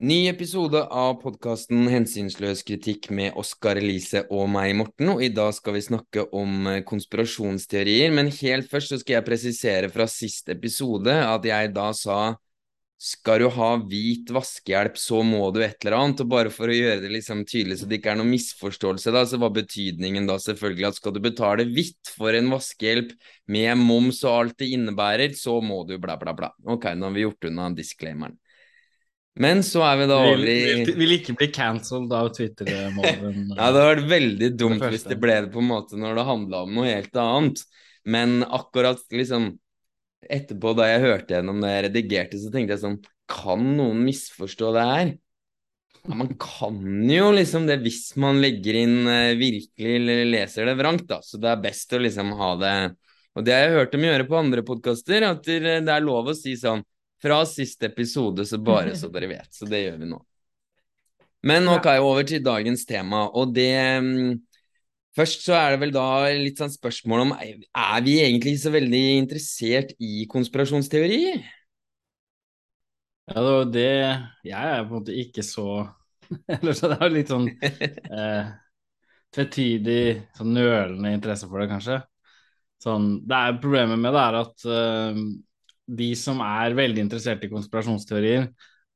Ny episode av podkasten Hensynsløs kritikk med Oskar Elise og meg, Morten. Og i dag skal vi snakke om eh, konspirasjonsteorier. Men helt først så skal jeg presisere fra sist episode at jeg da sa skal du ha hvit vaskehjelp, så må du et eller annet. Og bare for å gjøre det liksom tydelig så det ikke er noen misforståelse, da, så var betydningen da selvfølgelig at skal du betale hvitt for en vaskehjelp med moms og alt det innebærer, så må du bla, bla, bla. Ok, nå har vi gjort unna disclaimeren. Men så er vi da over i Vil, vil ikke bli cancelled av Twitter-mobben. ja, det hadde vært veldig dumt hvis det ble det på en måte når det handla om noe helt annet. Men akkurat liksom etterpå, da jeg hørte gjennom det jeg redigerte, så tenkte jeg sånn Kan noen misforstå det her? Ja, man kan jo liksom det hvis man legger inn uh, virkelig eller leser det vrangt, da. Så det er best å liksom ha det Og det har jeg hørt dem gjøre på andre podkaster, at det er lov å si sånn fra siste episode, så bare så dere vet. Så det gjør vi nå. Men nå kan jeg over til dagens tema, og det mm, Først så er det vel da litt sånn spørsmål om Er vi egentlig så veldig interessert i konspirasjonsteori? Ja, det var det Jeg er på en måte ikke så Eller så det er jo litt sånn eh, tvetydig, sånn nølende interesse for det, kanskje. Sånn, det er Problemet med det er at uh, de som er veldig interessert i konspirasjonsteorier,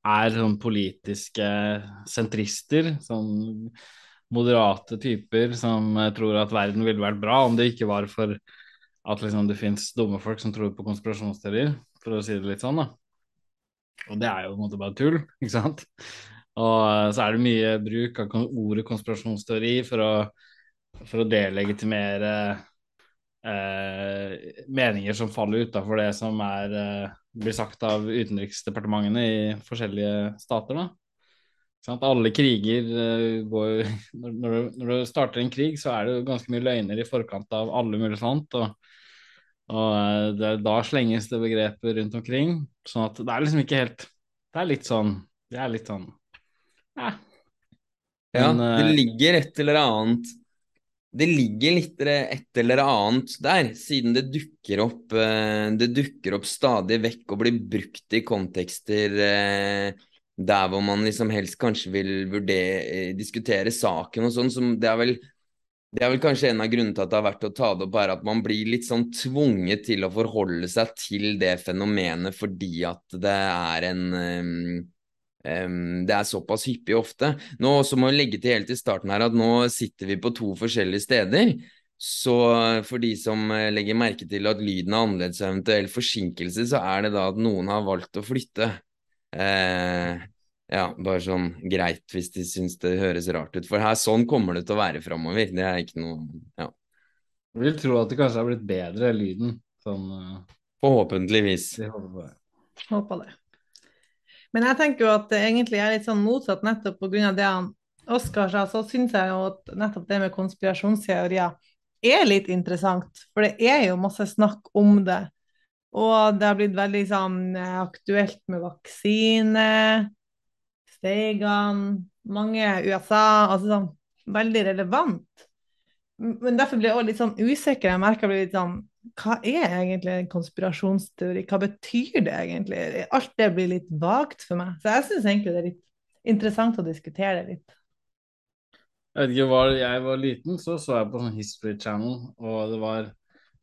er sånn politiske sentrister. Sånn moderate typer som tror at verden ville vært bra om det ikke var for at liksom, det fins dumme folk som tror på konspirasjonsteorier, for å si det litt sånn, da. Og det er jo på en måte bare tull, ikke sant? Og så er det mye bruk av ordet konspirasjonsteori for å, for å delegitimere eh, meninger som faller utafor det som er, eh, blir sagt av utenriksdepartementene i forskjellige stater. da. Sånn alle kriger uh, går når, du, når, du, starter en krig, så er det ganske mye løgner i forkant av alle mulige sånt. Og, og uh, det, da slenges det begreper rundt omkring. Sånn at det er liksom ikke helt Det er litt sånn Det er litt sånn Ja. ja, det ligger et eller annet det ligger litt et eller annet der, siden det dukker opp, eh, det dukker opp stadig vekk og blir brukt i kontekster eh, der hvor man liksom helst kanskje vil vurdere, eh, diskutere saken og sånn. som det er vel det er vel kanskje en av grunnene til at det har vært å ta det opp, er at man blir litt sånn tvunget til å forholde seg til det fenomenet fordi at det er en Um, det er såpass hyppig ofte. Nå også må jeg legge til helt i starten her at nå sitter vi på to forskjellige steder. Så for de som eh, legger merke til at lyden er annerledes og eventuell forsinkelse, så er det da at noen har valgt å flytte. Uh, ja, bare sånn greit hvis de syns det høres rart ut. For her sånn kommer det til å være framover. Det er ikke noe Ja. Jeg vil tro at det kanskje har blitt bedre, lyden. Sånn uh... Forhåpentligvis. Håper det. Men jeg tenker jo at det egentlig er litt sånn motsatt, nettopp pga. det han Oskar sa, så syns jeg jo at nettopp det med konspirasjonsteorier er litt interessant. For det er jo masse snakk om det. Og det har blitt veldig sånn eh, aktuelt med vaksine, stegene, mange USA Altså sånn veldig relevant. Men derfor blir jeg også litt sånn usikker. Jeg merker jeg blir litt sånn hva er egentlig en konspirasjonsteori? Hva betyr det egentlig? Alt det blir litt vagt for meg. Så jeg syns egentlig det er litt interessant å diskutere det litt. Jeg vet ikke, var jeg var liten, så så jeg på sånn History Channel, og det var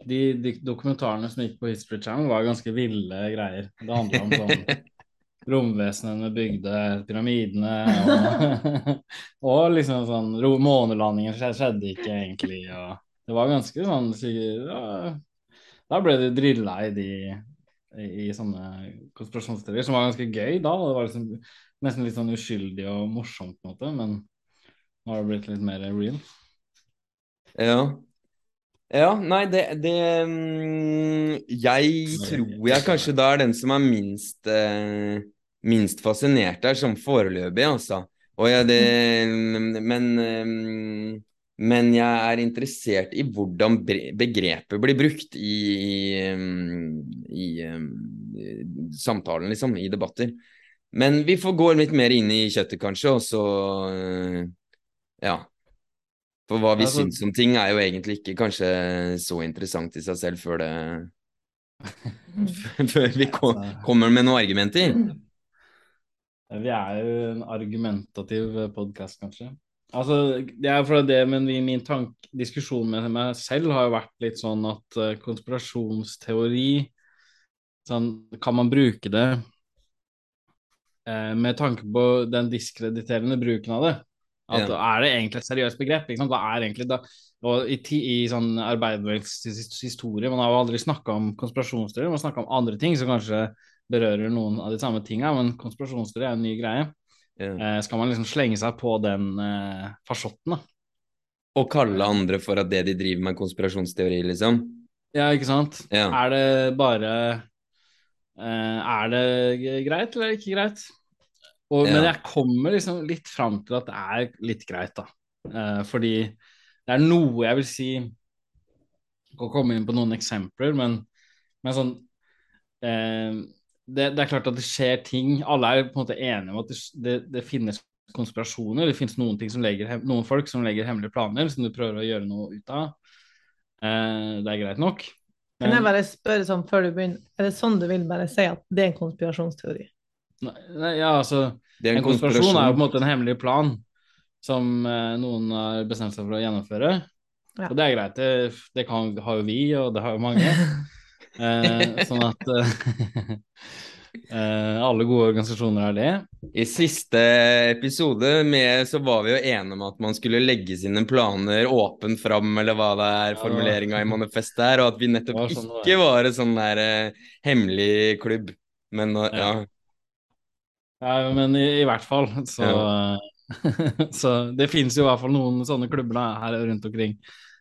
de, de, dokumentarene som gikk på History Channel, var ganske ville greier. Det handla om sånn romvesenene bygde pyramidene, og, og liksom sånn Månelandingen skjedde ikke egentlig, og det var ganske sånn ja, da ble du drilla i de i, i sånne konspirasjonsteorier, som var ganske gøy da. Det var liksom, nesten litt sånn uskyldig og morsomt, på en måte, men nå har det blitt litt mer real. Ja. Ja, nei, det, det mm, Jeg tror jeg kanskje da er den som er minst eh, minst fascinert der, som foreløpig, altså. Og ja, det Men um, men jeg er interessert i hvordan begrepet blir brukt i, i, i, samtalen, liksom, i debatter. Men vi får gå litt mer inn i kjøttet, kanskje, og så Ja. For hva vi altså, syns om ting, er jo egentlig ikke kanskje så interessant i seg selv før det Før vi kommer med noen argumenter. Vi er jo en argumentativ podkast, kanskje. Altså, det er for det, men min tank, diskusjon med meg selv har jo vært litt sånn at uh, konspirasjonsteori sånn, Kan man bruke det eh, med tanke på den diskrediterende bruken av det? At ja. Er det egentlig et seriøst begrep? Hva er egentlig da? Og i, i sånn arbeiderbevegelsens historie, man har jo aldri snakka om konspirasjonsteori, man har snakka om andre ting som kanskje berører noen av de samme tinga, men konspirasjonsteori er en ny greie. Yeah. skal man liksom slenge seg på den eh, farsotten, da. Og kalle andre for at det de driver med, konspirasjonsteori, liksom? Ja, ikke sant. Ja. Er det bare eh, Er det greit, eller ikke greit? Og, ja. Men jeg kommer liksom litt fram til at det er litt greit, da. Eh, fordi det er noe jeg vil si Jeg kan komme inn på noen eksempler, men, men sånn eh, det, det, er klart at det skjer ting. Alle er på en måte enige om at det, det, det finnes konspirasjoner. Det finnes noen, legger, noen, folk som legger hemmelige planer som du prøver å gjøre noe ut av. Eh, det er greit nok. Men... Kan jeg bare spørre sånn før du begynner, er det sånn du vil bare si at det er en konspirasjonsteori? Nei, nei ja, altså En, en konspirasjon er jo på en måte en hemmelig plan som eh, noen har bestemt seg for å gjennomføre. Ja. Og det er greit. Det, det kan, har jo vi, og det har jo mange. Eh, sånn at eh, alle gode organisasjoner er det. I siste episode med, så var vi jo enige om at man skulle legge sine planer åpent fram, eller hva det er formuleringa i manifestet er, og at vi nettopp var sånn ikke var en sånn der eh, hemmelig klubb. Men ja. ja. ja men i, i, hvert fall så ja. Så det finnes jo i hvert fall noen sånne klubber da, her rundt omkring.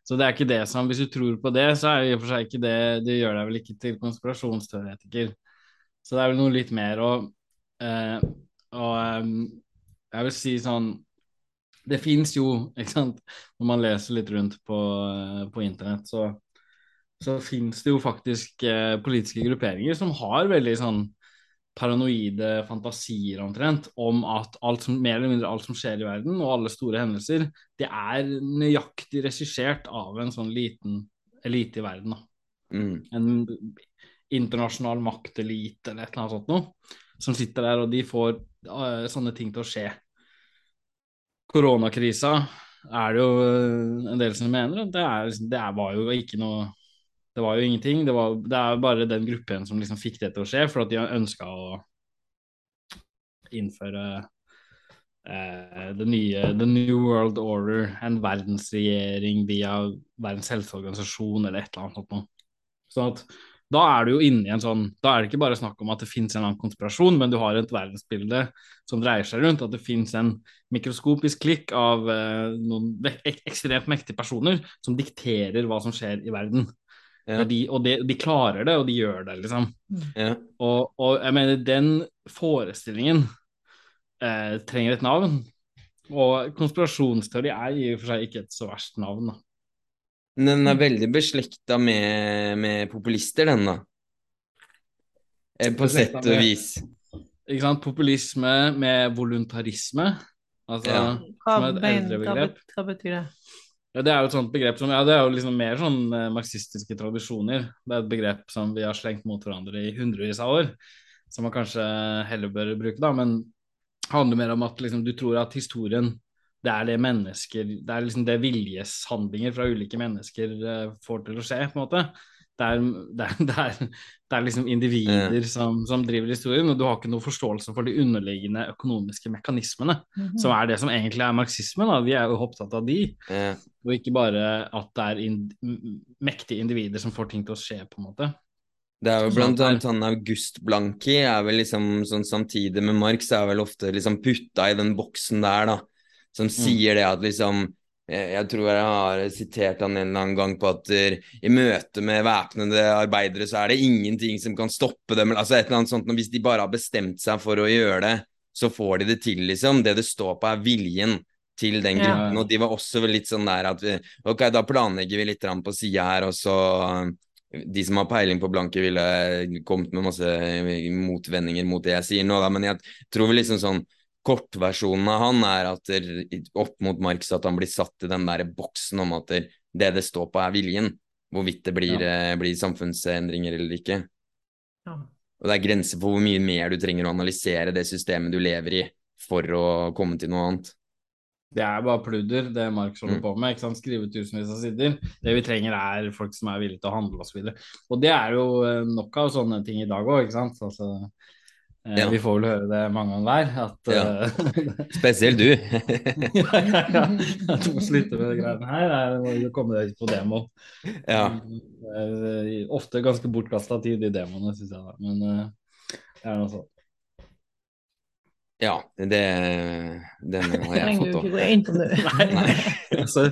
Så det er ikke det som Hvis du tror på det, så er det i og for seg ikke det Det gjør deg vel ikke til konspirasjonsteoretiker. Så det er vel noe litt mer og, eh, og um, jeg vil si sånn Det fins jo, ikke sant Når man leser litt rundt på, eh, på internett, så, så fins det jo faktisk eh, politiske grupperinger som har veldig sånn paranoide fantasier omtrent om at alt som, mer eller mindre alt som skjer i verden, og alle store hendelser, det er nøyaktig regissert av en sånn liten elite i verden. Mm. En internasjonal maktelite eller et eller annet sånt noe, som sitter der, og de får uh, sånne ting til å skje. Koronakrisa er det jo uh, en del som mener det, er, det var jo ikke noe det var jo ingenting. Det, var, det er bare den gruppen som liksom fikk det til å skje, for at de ønska å innføre eh, the nye The New World Order, en verdensregjering via Verdens helseorganisasjon eller et eller annet. Sånn at da er du jo inne i en sånn Da er det ikke bare snakk om at det finnes en annen konspirasjon, men du har et verdensbilde som dreier seg rundt at det finnes en mikroskopisk klikk av eh, noen ek ekstremt mektige personer som dikterer hva som skjer i verden. Ja. De, og de, de, klarer det, og de gjør det, liksom. Ja. Og, og, jeg mener, den forestillingen eh, trenger et navn. Og konspirasjonsteori er i og for seg ikke et så verst navn, da. Den er veldig beslekta med, med, populister, den, da. Eh, på sett og vis. Ikke sant. Populisme med voluntarisme. Altså, ja. eldre begrepp hva betyr det? Ja, Det er jo et sånt begrep som ja, det er jo liksom mer sånn eh, marxistiske tradisjoner. Det er et begrep som vi har slengt mot hverandre i hundrevis av år, som man kanskje heller bør bruke, da. Men det handler mer om at liksom, du tror at historien det er det mennesker Det er liksom det viljeshandlinger fra ulike mennesker uh, får til å skje, på en måte. Det er, det er, det er, det er liksom individer ja. som, som, driver historien, og du har ikke noe forståelse for de underliggende økonomiske mekanismene, mm -hmm. som er det som egentlig er marxismen. Da. Vi er jo opptatt av de, ja. og ikke bare at det er in mektige individer som får ting til å skje, på en måte. Det er jo blant annet han August Blanki er vel liksom sånn samtidig med Marx er vel ofte liksom putta i den boksen der, da, som mm. sier det at liksom jeg tror jeg har sitert han en eller annen gang på at der, i møte med væpnede arbeidere så er det ingenting som kan stoppe dem. altså et eller annet sånt, Hvis de bare har bestemt seg for å gjøre det, så får de det til, liksom. Det det står på, er viljen til den gruppen. Ja. Og de var også litt sånn der at vi, ok, da planlegger vi litt på sida her, og så de som har peiling på blanke, ville kommet med masse motvendinger mot det jeg sier nå, da, men jeg tror vi liksom sånn kortversjonen av han er at der, opp mot Marx at han blir satt i den der boksen om at der, det det står på, er viljen. Hvorvidt det blir, ja. eh, blir samfunnsendringer eller ikke. Ja. Og det er grenser for hvor mye mer du trenger å analysere det systemet du lever i for å komme til noe annet. Det er bare pludder, det Marx holder mm. på med. ikke sant? Skrive tusenvis av sider. Det vi trenger, er folk som er villige til å handle osv. Og, så og det er jo eh, nok av sånne ting i dag òg, ikke sant. Altså, ja. Vi får vel høre det mange ganger hver. At, ja. uh, Spesielt du. ja, ja, ja. At du må slutte med de greiene her. Du må jo komme deg på demo. Ja. ofte ganske bortkasta tid, de demoene, syns jeg. Men det er noe sånt. Ja, det, den har jeg fått òg. Nei. Nei. altså,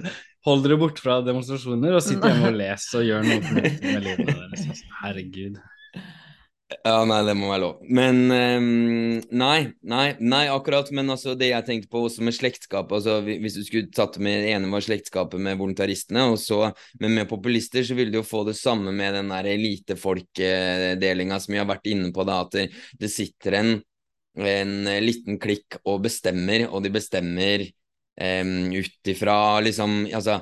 hold dere bort fra demonstrasjoner og sitt hjemme og les og gjør noe fornuftig med livet deres. Herregud. Ja, nei, det må være lov. Men um, nei, nei, nei, akkurat. Men altså, det jeg tenkte på også med slektskap altså, Hvis du skulle tatt med det ene var slektskapet med voluntaristene, og så, men med populister så ville du jo få det samme med den der elitefolkdelinga som vi har vært inne på, da, at det, sitter en en liten klikk og bestemmer, og de bestemmer um, ut ifra liksom Altså,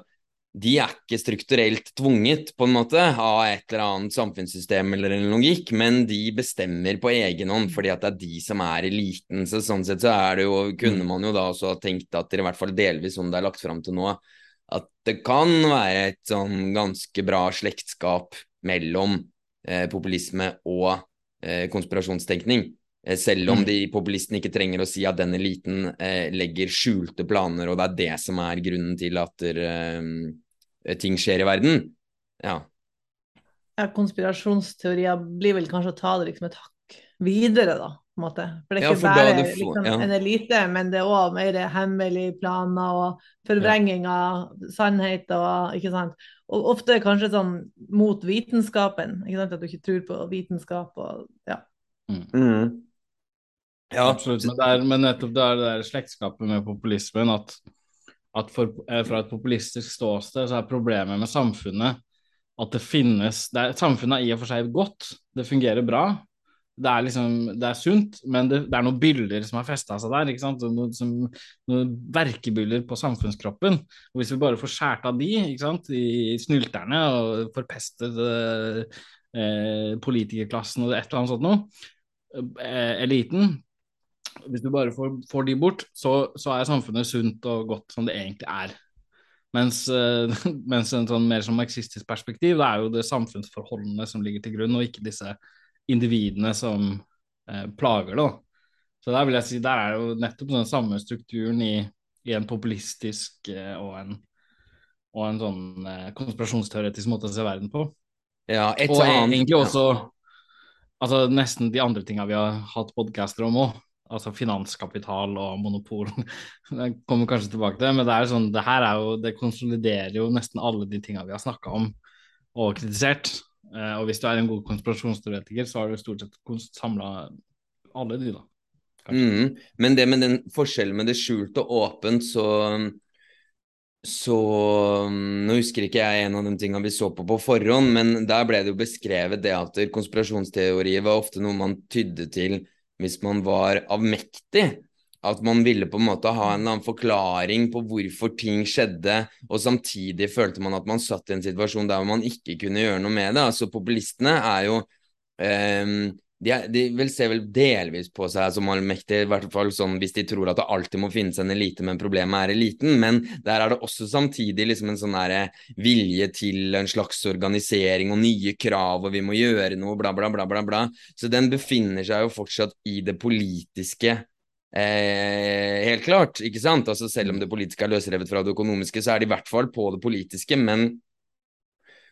de er ikke strukturelt tvunget på en måte av et eller annet samfunnssystem eller en logikk, men de bestemmer på egen hånd fordi at det er de som er eliten. Så sånn sett så er det jo, kunne mm. man jo da også tenkt at det i hvert fall delvis som det er lagt fram til nå, at det kan være et sånn ganske bra slektskap mellom eh, populisme og eh, konspirasjonstenkning. Eh, selv om mm. de populistene ikke trenger å si at den eliten eh, legger skjulte planer, og det er det som er grunnen til at eh, ting skjer i verden. Ja. ja. Konspirasjonsteorier blir vel kanskje å ta det liksom et hakk videre, da. på en måte. For det er ikke ja, bare får, liksom, ja. en elite, men det er òg mer hemmelige planer og forvrenging av sannhet og ikke sant. Og ofte kanskje sånn mot vitenskapen, ikke sant? at du ikke tror på vitenskap og ja. Mm. mm. Ja, absolutt. Men, det er, men nettopp det er det der slektskapet med populismen at, at for, eh, fra et populistisk ståsted så er problemet med samfunnet at det finnes det er, Samfunnet er i og for seg godt, det fungerer bra. Det er liksom, det er sunt, men det, det er noen bilder som har festa seg der. Noen, som, noen verkebyller på samfunnskroppen. Og Hvis vi bare får skjært av de ikke sant? i snylterne og forpestet eh, eh, politikerklassen og et eller annet sånt noe, eh, eliten, hvis du bare får, får de bort, så, så, er samfunnet sunt og godt som det egentlig er. Mens, uh, mens en sånn mer sånn marxistisk perspektiv, det er jo det samfunnsforholdene som ligger til grunn, og ikke disse individene som uh, plager det. Så der vil jeg si, der er jo nettopp den samme strukturen i, i en populistisk uh, og, en, og en sånn konspirasjonsteoretisk måte å se verden på. Ja, og egentlig også altså nesten de andre tinga vi har hatt podcaster om òg altså finanskapital og monopol. Jeg kommer kanskje tilbake til det, men det er sånn, det her er jo, det konsoliderer jo nesten alle de tinga vi har snakka om og kritisert. Eh, og hvis du er en god konspirasjonsteoretiker, så har du stort sett samla alle de, da. Mm, men det med den forskjellen med det skjult og åpent, så så Nå husker ikke jeg en av de tingene vi så på på forhånd, men der ble det jo beskrevet det at konspirasjonsteorier var ofte noe man tydde til hvis man var avmektig. At man ville på en måte ha en eller annen forklaring på hvorfor ting skjedde, og samtidig følte man at man satt i en situasjon der man ikke kunne gjøre noe med det. Altså Populistene er jo eh, de, er, de, vil se vel delvis på seg som allmektige, i hvert fall sånn hvis de tror at det alltid må finnes en elite, men problemet er eliten. Men der er det også samtidig liksom en sånn vilje til en slags organisering og nye krav, og vi må gjøre noe, bla, bla, bla, bla. bla. Så den befinner seg jo fortsatt i det politiske. Eh, helt klart, ikke sant? Altså Selv om det politiske er løsrevet fra det økonomiske, så er det i hvert fall på det politiske. Men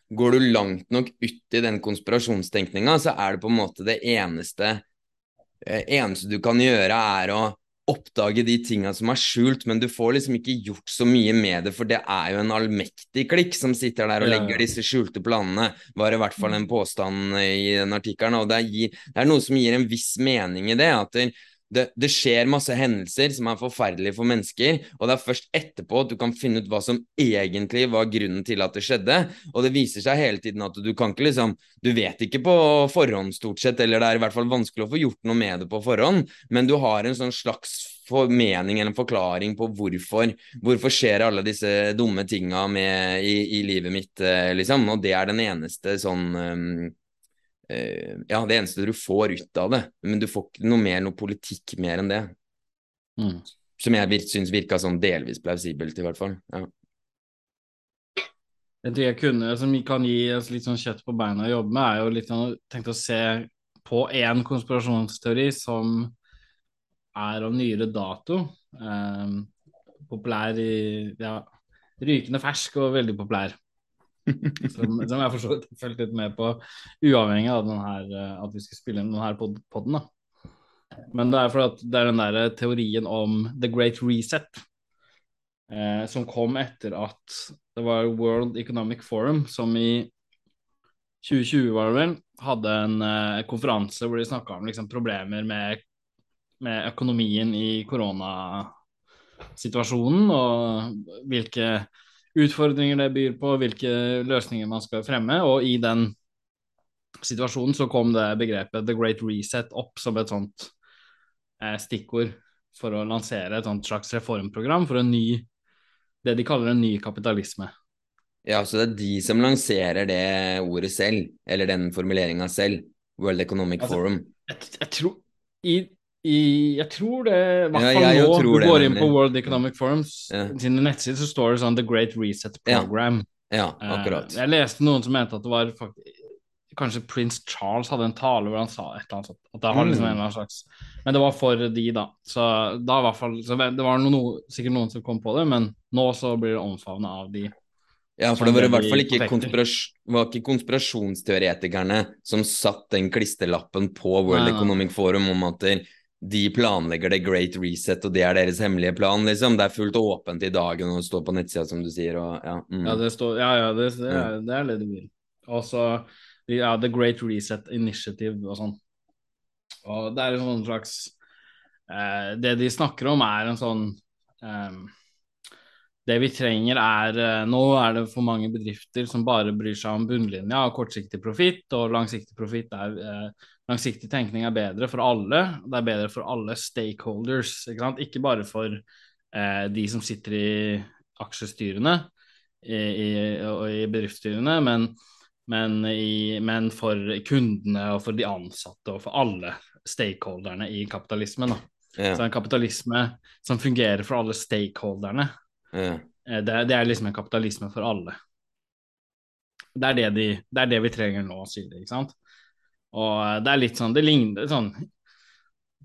går du langt nok ut i den konspirasjonstenkninga, så er det på en måte det eneste eh, eneste du kan gjøre, er å oppdage de tinga som er skjult, men du får liksom ikke gjort så mye med det, for det er jo en allmektig klikk som sitter der og legger disse skjulte planene, var i hvert fall en påstand i den artikkelen. Og det er, det er noe som gir en viss mening i det. at det, det, det, skjer masse hendelser som er forferdelige for mennesker, og det er først etterpå at du kan finne ut hva som egentlig var grunnen til at det skjedde. Og det viser seg hele tiden at du kan ikke liksom Du vet ikke på forhånd, stort sett, eller det er i hvert fall vanskelig å få gjort noe med det på forhånd, men du har en sånn slags formening eller en forklaring på hvorfor Hvorfor skjer alle disse dumme tinga i, i, livet mitt, eh, liksom. Og det er den eneste sånn um, Ja, det eneste du får ut av det, men du får ikke noe mer, noe politikk mer enn det. Mm. Som jeg syns virka sånn delvis plausibelt, i hvert fall. Ja. En ting jeg kunne, som kan gi oss litt sånn kjøtt på beina å jobbe med, er jo litt sånn tenkt å se på én konspirasjonsteori som er av nyere dato. Um, populær i Ja, rykende fersk og veldig populær. Som, som jeg har fulgt litt med på, uavhengig av her, eh, at vi skulle spille inn denne poden. Men det er fordi det er den der teorien om the great reset eh, som kom etter at det var World Economic Forum som i 2020 var det vel, hadde en eh, konferanse hvor de snakka om liksom, problemer med, med økonomien i koronasituasjonen og hvilke utfordringer det byr på, hvilke løsninger man skal fremme. Og i den situasjonen så kom det begrepet the great reset opp som et sånt eh, stikkord for å lansere et sånt slags reformprogram for en ny det de kaller en ny kapitalisme. Ja, så det er de som lanserer det ordet selv, eller den formuleringa selv. World Economic altså, Forum. Jeg, jeg, tror i i, jeg tror det, i hvert fall ja, nå, du går inn på World Economic Forums ja. sine nettsider, så står det sånn The Great Reset Program. Ja, ja akkurat. Uh, jeg leste noen som mente at det var faktisk, Kanskje prins Charles hadde en tale hvor han sa et eller annet sånt. At det var liksom mm. en eller annen slags Men det var for de, da. Så da i hvert fall så Det var noe, sikkert noen som kom på det, men nå så blir det omfavna av de ja, for det var i hvert fall ikke, konspiras var ikke konspirasjonsteoretikerne som satt den klisterlappen på World Economic Forum om at de planlegger det great reset, og det er deres hemmelige plan, liksom. Det er fullt åpent i dagen og står på nettsida, som du sier, og ja. Mm. Ja, det står Ja, ja, det, det, er, det er litt du. Og så ja, The Great Reset Initiative og sånn. Og det er en sånn slags eh, Det de snakker om, er en sånn eh, det vi trenger er eh, Nå er det for mange bedrifter som bare bryr seg om bunnlinja og kortsiktig profitt, og langsiktig profitt er eh, Langsiktig tenkning er bedre for alle. Det er bedre for alle stakeholders, ikke, ikke bare for eh, de som sitter i aksjestyrene i, i, og i bedriftsstyrene, men, men, i, men, for kundene og for de ansatte og for alle stakeholderne i kapitalismen. Ja. Så en kapitalisme som fungerer for alle stakeholderne Mm. Det, det, er liksom en kapitalisme for alle. Det er det, de, det er det, vi trenger nå, sier de. ikke sant? Og eh, det er litt sånn Det ligner sånn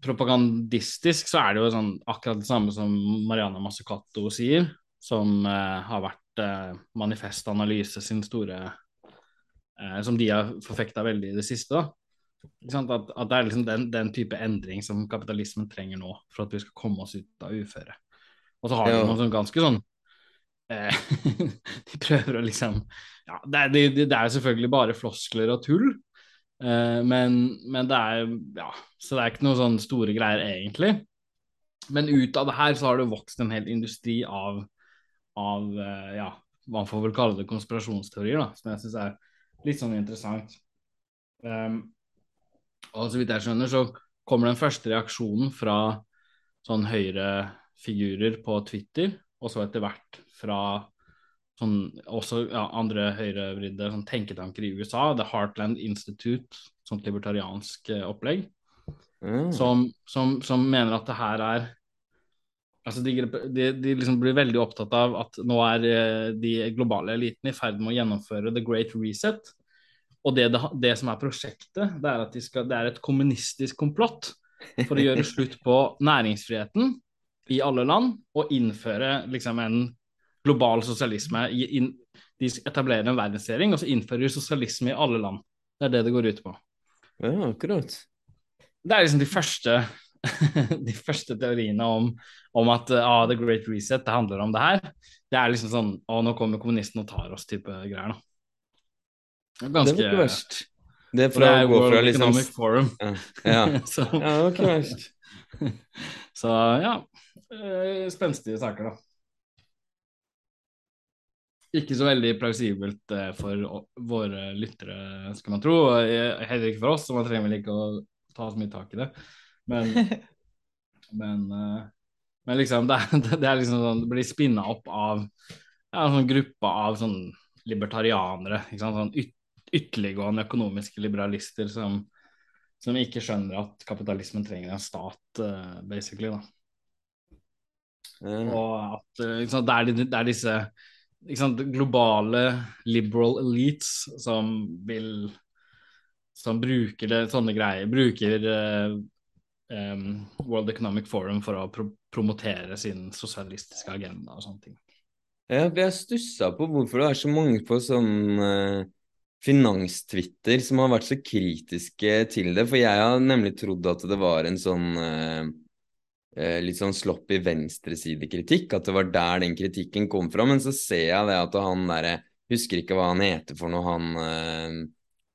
Propagandistisk så er det jo sånn akkurat det samme som Mariana Mazzucato sier, som eh, har vært eh, Manifest sin store eh, Som de har forfekta veldig i det siste. da at, at, det er liksom den, den, type endring som kapitalismen trenger nå for at vi skal komme oss ut av uføre. Og så har de noe sånn ganske sånn eh, De prøver å liksom Ja, det er, det, det er selvfølgelig bare floskler og tull, eh, men, men, det er Ja, så det er ikke noe sånn store greier, egentlig. Men ut av det her så har det vokst en hel industri av, av eh, ja, man får vel kalle det konspirasjonsteorier, da, som jeg syns er litt sånn interessant. Um, og så vidt jeg skjønner, så kommer den første reaksjonen fra sånn høyre figurer på Twitter, og så etter hvert fra sånn, også ja, andre høyrevridde sånn, tenketanker i USA, The Heartland Institute, sånt libertariansk eh, opplegg, mm. som, som, som, mener at det her er Altså de, de, de liksom blir veldig opptatt av at nå er eh, de globale elitene i ferd med å gjennomføre the great reset. Og det, det, det som er prosjektet, det er at de skal, det er et kommunistisk komplott for å gjøre slutt på næringsfriheten i alle land og innføre liksom en global sosialisme. In, de etablerer en verdensregjering, og så innfører de sosialisme i alle land. Det er det det går ut på. Ja, akkurat. Det er liksom de første, de første teoriene om, om at ah, the great reset, det handler om det her. Det er liksom sånn Å, nå kommer kommunisten og tar oss-type greier, da. Ganske Det var ikke verst. Det er fra å gå fra liksom Economic Forum. Ja, ja. så, ja det var ikke verst. så ja, spenstige saker, da. Ikke så veldig plausibelt eh, for våre lyttere, skal man tro. Heller ikke for oss, så man trenger vel ikke å ta så mye tak i det. Men, men, eh, men liksom, det, det, er liksom sånn, det blir spinna opp av ja, en sånn gruppe av sånn libertarianere. Sånn yt, ytterliggående økonomiske liberalister som, som ikke skjønner at kapitalismen trenger en stat, basically. da. Mm. Og at sant, det, er, det, er, disse sant, globale liberal elites som vil Som bruker det, sånne greier. Bruker uh, um, World Economic Forum for å pro promotere sin sosialistiske agenda og sånne ting. Ja, jeg stussa på hvorfor det er så mange på sånn uh, finanstwitter som har vært så kritiske til det. For jeg har nemlig trodd at det var en sånn uh, litt sånn sloppy venstresidekritikk, at det var der den kritikken kom fra. Men så ser jeg det at han derre Husker ikke hva han heter for noe, han øh,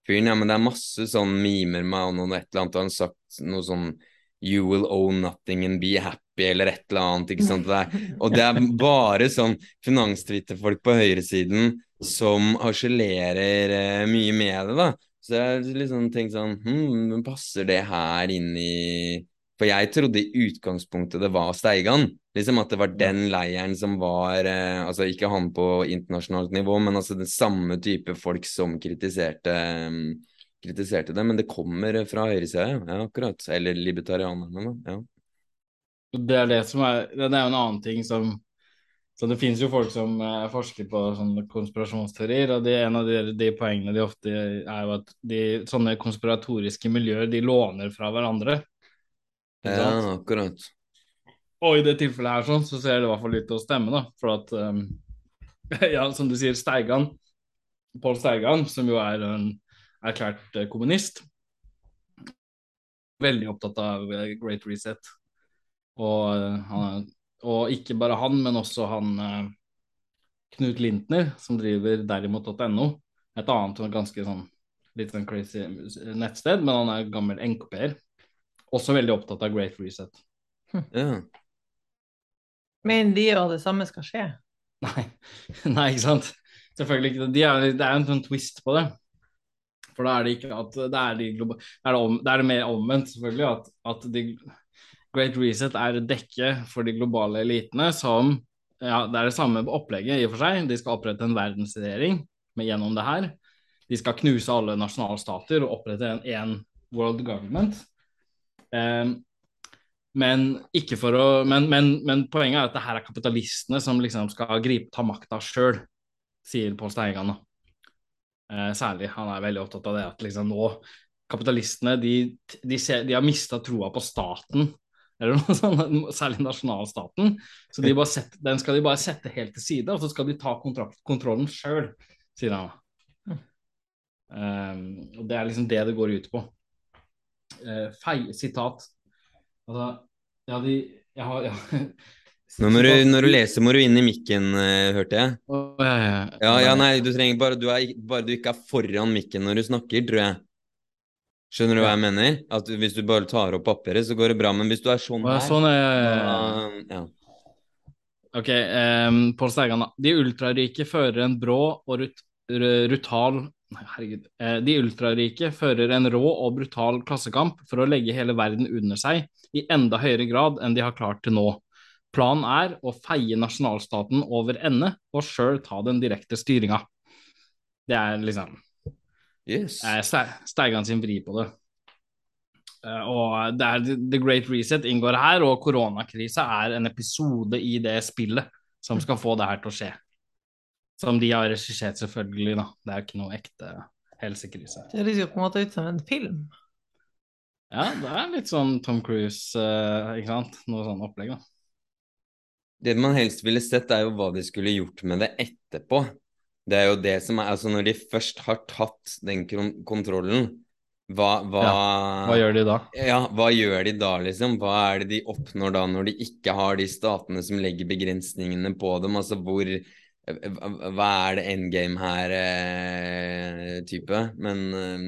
fyren. Ja, men det er masse sånn mimer han og et eller annet, og han har sagt noe sånn You will own nothing and be happy, eller et eller annet. ikke sant? Det og det er bare sånn finanstwitterfolk på høyresiden som harselerer eh, mye med det, da. Så jeg liksom tenkt sånn hm, Passer det her inn i for jeg trodde i utgangspunktet det var Steigan. Liksom At det var den leiren som var eh, Altså ikke han på internasjonalt nivå, men altså den samme type folk som kritiserte, um, kritiserte det. Men det kommer fra høyresida, ja, akkurat. Eller libertarianerne, ja. Det er det som er Det er jo en annen ting som så Det finnes jo folk som uh, forsker på sånne konspirasjonsteorier, og det, en av de, de, poengene de ofte er jo at de, sånne konspiratoriske miljøer de låner fra hverandre. Ja, akkurat. Og i det tilfellet her sånn, så ser det i hvert fall ut til å stemme, da. For at um, Ja, som du sier, Steigan, Pål Steigan, som jo er en erklært uh, kommunist, veldig opptatt av uh, Great Reset. Og, uh, han, og, ikke bare han, men også han Knut Lintner, som driver derimot.no. Et annet ganske sånn litt sånn crazy nettsted, men han er gammel NKP-er. Også veldig opptatt av Great Reset. Hm. Ja. Men de og det samme skal skje? Nei, Nei ikke sant. Selvfølgelig ikke. De er, det er en sånn twist på det. For da er det ikke at Det er, de det, er det, om, det, er det mer omvendt, selvfølgelig. At, at de, Great Reset er dekke for de globale elitene som ja, Det er det samme opplegget i og for seg. De skal opprette en verdensregjering gjennom det her. De skal knuse alle nasjonalstater og opprette en, en world government. Ehm, men, å, men, men, men, poenget er at det her er kapitalistene som liksom skal gripe, ta makta sjøl, sier Pål Steigan. Eh, særlig. Han er veldig opptatt av det at liksom nå kapitalistene de, de, ser, de har mista troa på staten, eller noe sånt, særlig nasjonalstaten. Så de sette, den skal de bare sette helt til side, og så skal de ta kontrollen sjøl, sier han. Eh, og Det er liksom det det går ut på feil sitat. Altså, ja, de Jeg har ja. Nå må du, når du leser, må du inn i mikken, uh, hørte jeg. Oh, ja, ja. ja, ja, nei, du trenger bare du, er, bare du ikke er foran mikken når du snakker, tror jeg. Skjønner du hva jeg mener? At Hvis du bare tar opp papiret, så går det bra. Men hvis du er sånn her sånn ja, Ok, um, Pål Steigan, da. De ultrarike fører en brå og rut, rutal herregud. Eh, de ultrarike fører en rå og brutal klassekamp for å legge hele verden under seg i enda høyere grad enn de har klart til nå. Planen er å feie nasjonalstaten over ende og sjøl ta den direkte styringa. Det er liksom yes. Steigan sin vri på det. Eh, og det er The Great Reset inngår her, og koronakrisa er en episode i det spillet som skal få det her til å skje. Som de har regissert, selvfølgelig. da. Det er jo ikke noe ekte helsekrise. Det høres jo på en måte ut som en film. Ja, det er litt sånn Tom Cruise, uh, ikke sant. Noe sånn opplegg, da. Det man helst ville sett, er jo hva de skulle gjort med det etterpå. Det er jo det som er Altså, når de først har tatt den kontrollen, hva, hva, ja, hva gjør de da? Ja, hva gjør de da, liksom? Hva er det de oppnår da, når de ikke har de statene som legger begrensningene på dem? Altså, hvor hva er det endgame her-type. Eh, Men eh,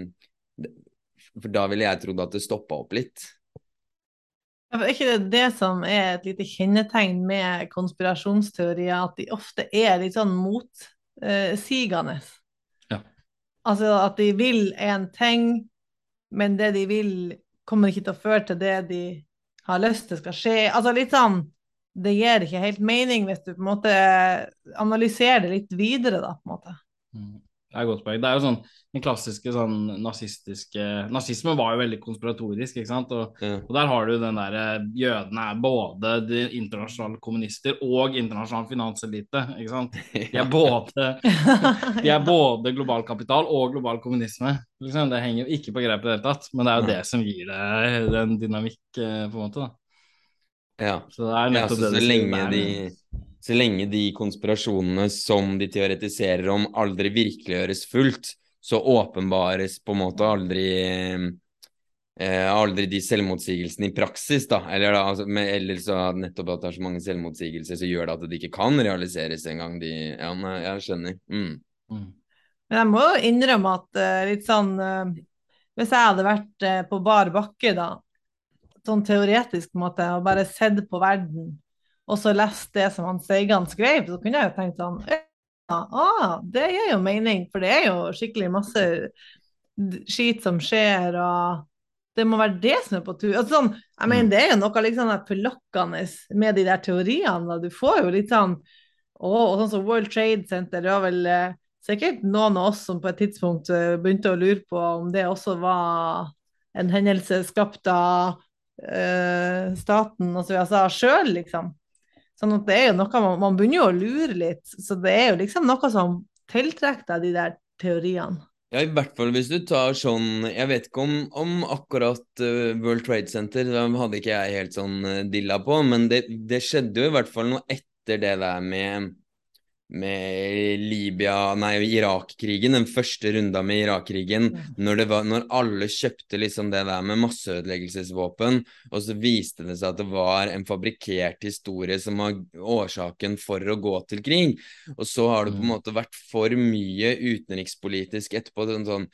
For da ville jeg trodd at det stoppa opp litt. Ja, er ikke det det som er et lite kjennetegn med konspirasjonsteorier, at de ofte er litt sånn motsigende? Ja. Altså at de vil en ting, men det de vil, kommer ikke til å føre til det de har lyst til skal skje. Altså litt sånn det gir ikke helt mening hvis du på en måte analyserer det litt videre, da, på en måte. Mm. Det er et godt poeng. Det er jo sånn den klassiske sånn nazistiske Nazismen var jo veldig konspiratorisk, ikke sant. Og, mm. og der har du den derre Jødene er både de internasjonale kommunister og internasjonal finanselite, ikke sant. De er både, de er både global kapital og global kommunisme. Liksom. Det henger jo ikke på grep i det hele tatt, men det er jo det som gir det en dynamikk, eh, på en måte. da. Ja. Så det er nettopp ja, så, det så lenge de så lenge de konspirasjonene som de teoretiserer om, aldri virkeliggjøres fullt, så åpenbares på en måte aldri eh, aldri de selvmotsigelsene i praksis, da. Eller, da, altså, med, eller så nettopp at det er så mange selvmotsigelser, så gjør det at det ikke kan realiseres engang. De Ja, nei, jeg skjønner. Mm. Mm. Men jeg må jo innrømme at uh, litt sånn uh, Hvis jeg hadde vært uh, på bar bakke, da, sånn teoretisk måte, og bare sett på verden og så lest det som han Seigan skrev, så kunne jeg jo tenkt sånn ja, ah, det gir jo mening, for det er jo skikkelig masse skit som skjer, og det må være det som er på tur. Altså, sånn, jeg mener, mm. Det er jo noe liksom forlokkende med de der teoriene. Da. Du får jo litt sånn å, og sånn som World Trade Center, det var vel eh, sikkert noen av oss som på et tidspunkt eh, begynte å lure på om det også var en hendelse skapt av eh, staten, altså USA sjøl, liksom. Sånn at det er jo noe man, man begynner jo å lure litt. Så det er jo liksom noe som tiltrekker deg de der teoriene. Ja, i hvert fall hvis du tar sånn Jeg vet ikke om, om akkurat uh, World Trade Center, det hadde ikke jeg helt sånn uh, dilla på, men det, det, skjedde jo i hvert fall noe etter det der med med Libya, nei, Irak-krigen, den første runda med Irak-krigen, når, når, alle kjøpte liksom det der med masseødeleggelsesvåpen, og så viste det seg at det var en fabrikkert historie som var årsaken for å gå til krig. Og så har det på en mm. måte vært for mye utenrikspolitisk etterpå. sånn, sånn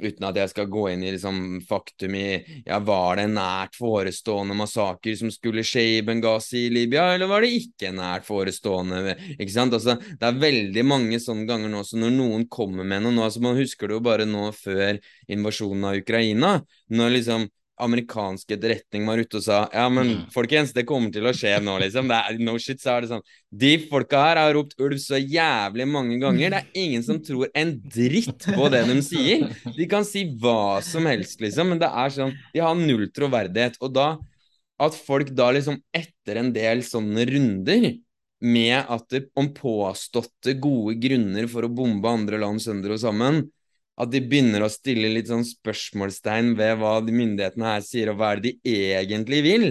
uten at jeg skal gå inn i liksom, faktum i ja, var det en nært forestående massaker som skulle skje i Benghazi i Libya, eller var det ikke nært forestående? ikke sant? Altså, det er veldig mange sånne ganger nå, så når noen kommer med noe nå, altså Man husker det jo bare nå før invasjonen av Ukraina, når liksom amerikansk etterretning var ute og sa ja, men mm. folkens, det kommer til å skje nå, liksom. Det er, no shit, så er det sånn. De folka her har ropt ulv så jævlig mange ganger. Det er ingen som tror en dritt på det de sier. De kan si hva som helst, liksom, men det er sånn De har null troverdighet. Og da At folk da liksom etter en del sånne runder med at det om påståtte gode grunner for å bombe andre land sønder og sammen, at de begynner å stille litt sånn spørsmålstegn ved hva de myndighetene her sier, og hva er det de egentlig vil,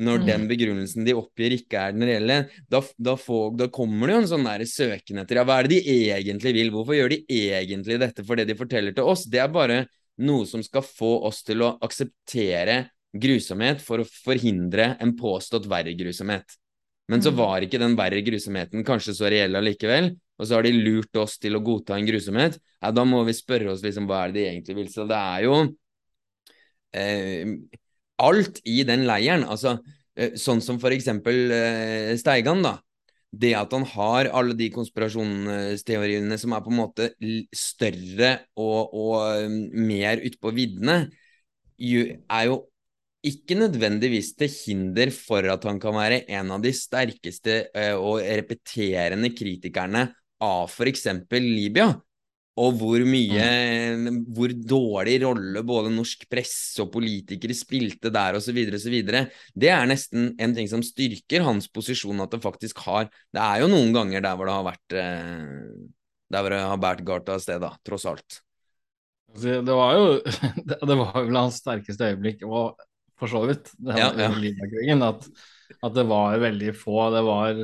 når mm. den begrunnelsen de oppgir, ikke er den reelle, da, da, får, da kommer det jo en sånn der søken etter ja, hva er det de egentlig vil, hvorfor gjør de egentlig dette for det de forteller til oss? Det er bare noe som skal få oss til å akseptere grusomhet for å forhindre en påstått verre grusomhet. Men så mm. var ikke den verre grusomheten kanskje så reell allikevel, og så har de lurt oss til å godta en grusomhet, ja, da må vi spørre oss liksom hva er det de egentlig vil. Så det er jo eh, alt i den leiren. Altså eh, sånn som for eksempel eh, Steigan, da. Det at han har alle de konspirasjonsteoriene som er på en måte større og, og um, mer utpå viddene, er jo ikke nødvendigvis til hinder for at han kan være en av de sterkeste uh, og repeterende kritikerne av f.eks. Libya. Og hvor mye mm. Hvor dårlig rolle både norsk presse og politikere spilte der osv. osv. Det er nesten en ting som styrker hans posisjon, at det faktisk har Det er jo noen ganger der hvor det har vært eh, Der hvor det har båret galt av sted, da, tross alt. Altså, det var jo Det var vel hans sterkeste øyeblikk, og for så vidt, det ja, ja. at, at det var veldig få. Det var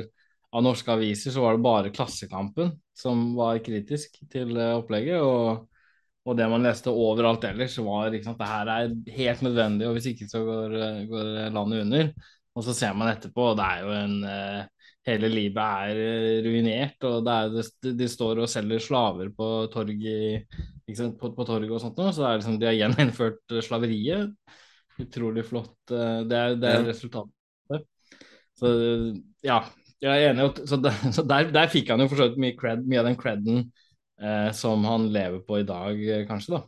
av norske aviser så var det bare Klassekampen som var kritisk til eh, opplegget. Og, og det man leste overalt ellers, var ikke sant, det her er helt nødvendig, og hvis ikke så går, går landet under. Og så ser man etterpå, og det er jo en Hele livet er eh, ruinert, og det er, de, de, står og selger slaver på torget på, på torg og sånt noe, så det er liksom, de har gjeninnført slaveriet. Utrolig flott. Det er, det er resultatet. Så ja, jeg er enig. Så, der, så der, der, fikk han jo for så vidt mye, cred, mye av den creden eh, som han lever på i dag, eh, kanskje, da.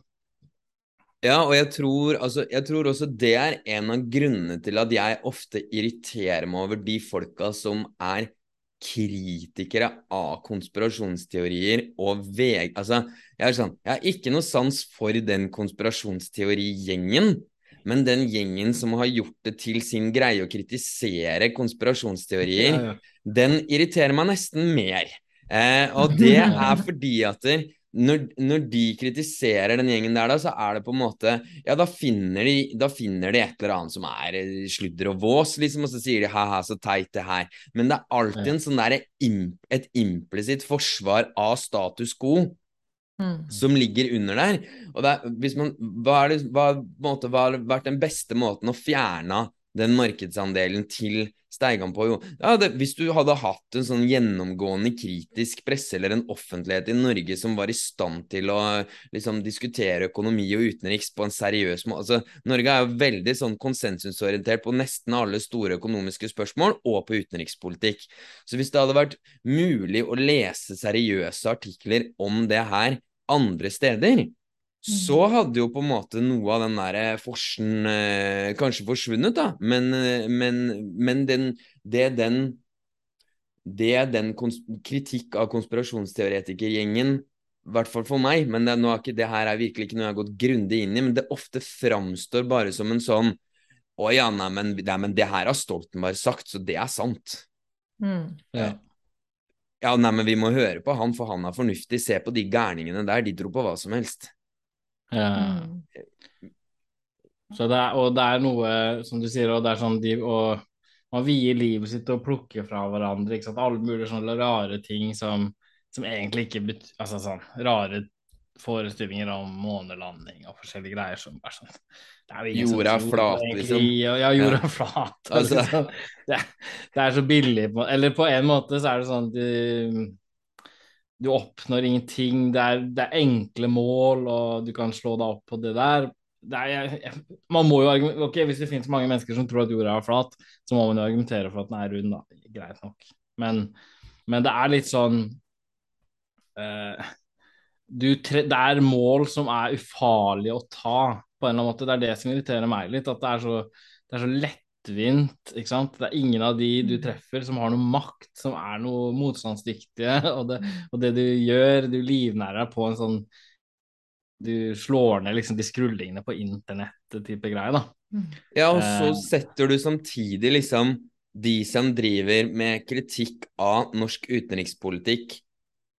Ja, og jeg tror, altså, jeg tror, også det er en av grunnene til at jeg ofte irriterer meg over de folka som er kritikere av konspirasjonsteorier og VG Altså, jeg er sånn Jeg har ikke noe sans for den konspirasjonsteorigjengen, men den gjengen som har gjort det til sin greie å kritisere konspirasjonsteorier, ja, ja. den irriterer meg nesten mer. Eh, og det er fordi at når, når, de kritiserer den gjengen der, da, så er det på en måte Ja, da finner de, da finner de et eller annet som er eh, sludder og vås, liksom, og så sier de ha-ha, så teit det her. Men det er alltid en sånn der, et implisitt forsvar av status quo. Mm. Som ligger under der. Og det hvis man, hva, er det, hva, måte, hva har vært den beste måten å fjerne den markedsandelen til Steigan på? Jo, ja, det, hvis du hadde hatt en sånn gjennomgående kritisk presse eller en offentlighet i Norge som var i stand til å liksom, diskutere økonomi og utenriks på en seriøs måte altså, Norge er jo veldig sånn konsensusorientert på nesten alle store økonomiske spørsmål og på utenrikspolitikk. Så hvis det hadde vært mulig å lese seriøse artikler om det her andre steder, så mm. hadde jo på en måte noe av den der eh, forsen eh, kanskje forsvunnet, da. Men, eh, men, men den, det den Det den kritikk av konspirasjonsteoretikergjengen, i hvert fall for meg, men det, nå er ikke, det her er virkelig ikke noe jeg har gått grundig inn i, men det ofte framstår bare som en sånn Å ja, nei, men, nei, men det her har Stoltenberg sagt, så det er sant. Mm. Ja. Ja, nei, men vi må høre på han, for han er fornuftig. Se på de gærningene der, de tror på hva som helst. Ja. Så det er, og det er noe, som du sier, og det er sånn de, og man vier livet sitt til å plukke fra hverandre. ikke sant, Alle mulige sånne rare ting som, som egentlig ikke betyr Altså sånn rare forestillinger om månelanding og forskjellige greier som sånn er Jorda er flat, liksom. Ja, jorda er flat. Altså. Liksom. Det, det, er så billig. Eller på en måte så er det sånn at du oppnår ingenting. Det er, det er, enkle mål, og du kan slå deg opp på det der. Det er, man må jo argumentere ok, Hvis det finnes mange mennesker som tror at jorda er flat, så må man jo argumentere for at den er rund. da, Greit nok. Men, men det er litt sånn uh, tre, Det er mål som er ufarlige å ta, på en eller annen måte. Det er det som irriterer meg litt. At det er så, det er så lettvint. ikke sant? Det er ingen av de du mm. treffer som har noe makt, som er noe motstandsdyktige. Og det, og det du gjør, du livnærer deg på en sånn Du slår ned liksom de skrullingene på internett-type greie, da. Mm. Ja, og så eh. setter du samtidig liksom de som driver med kritikk av norsk utenrikspolitikk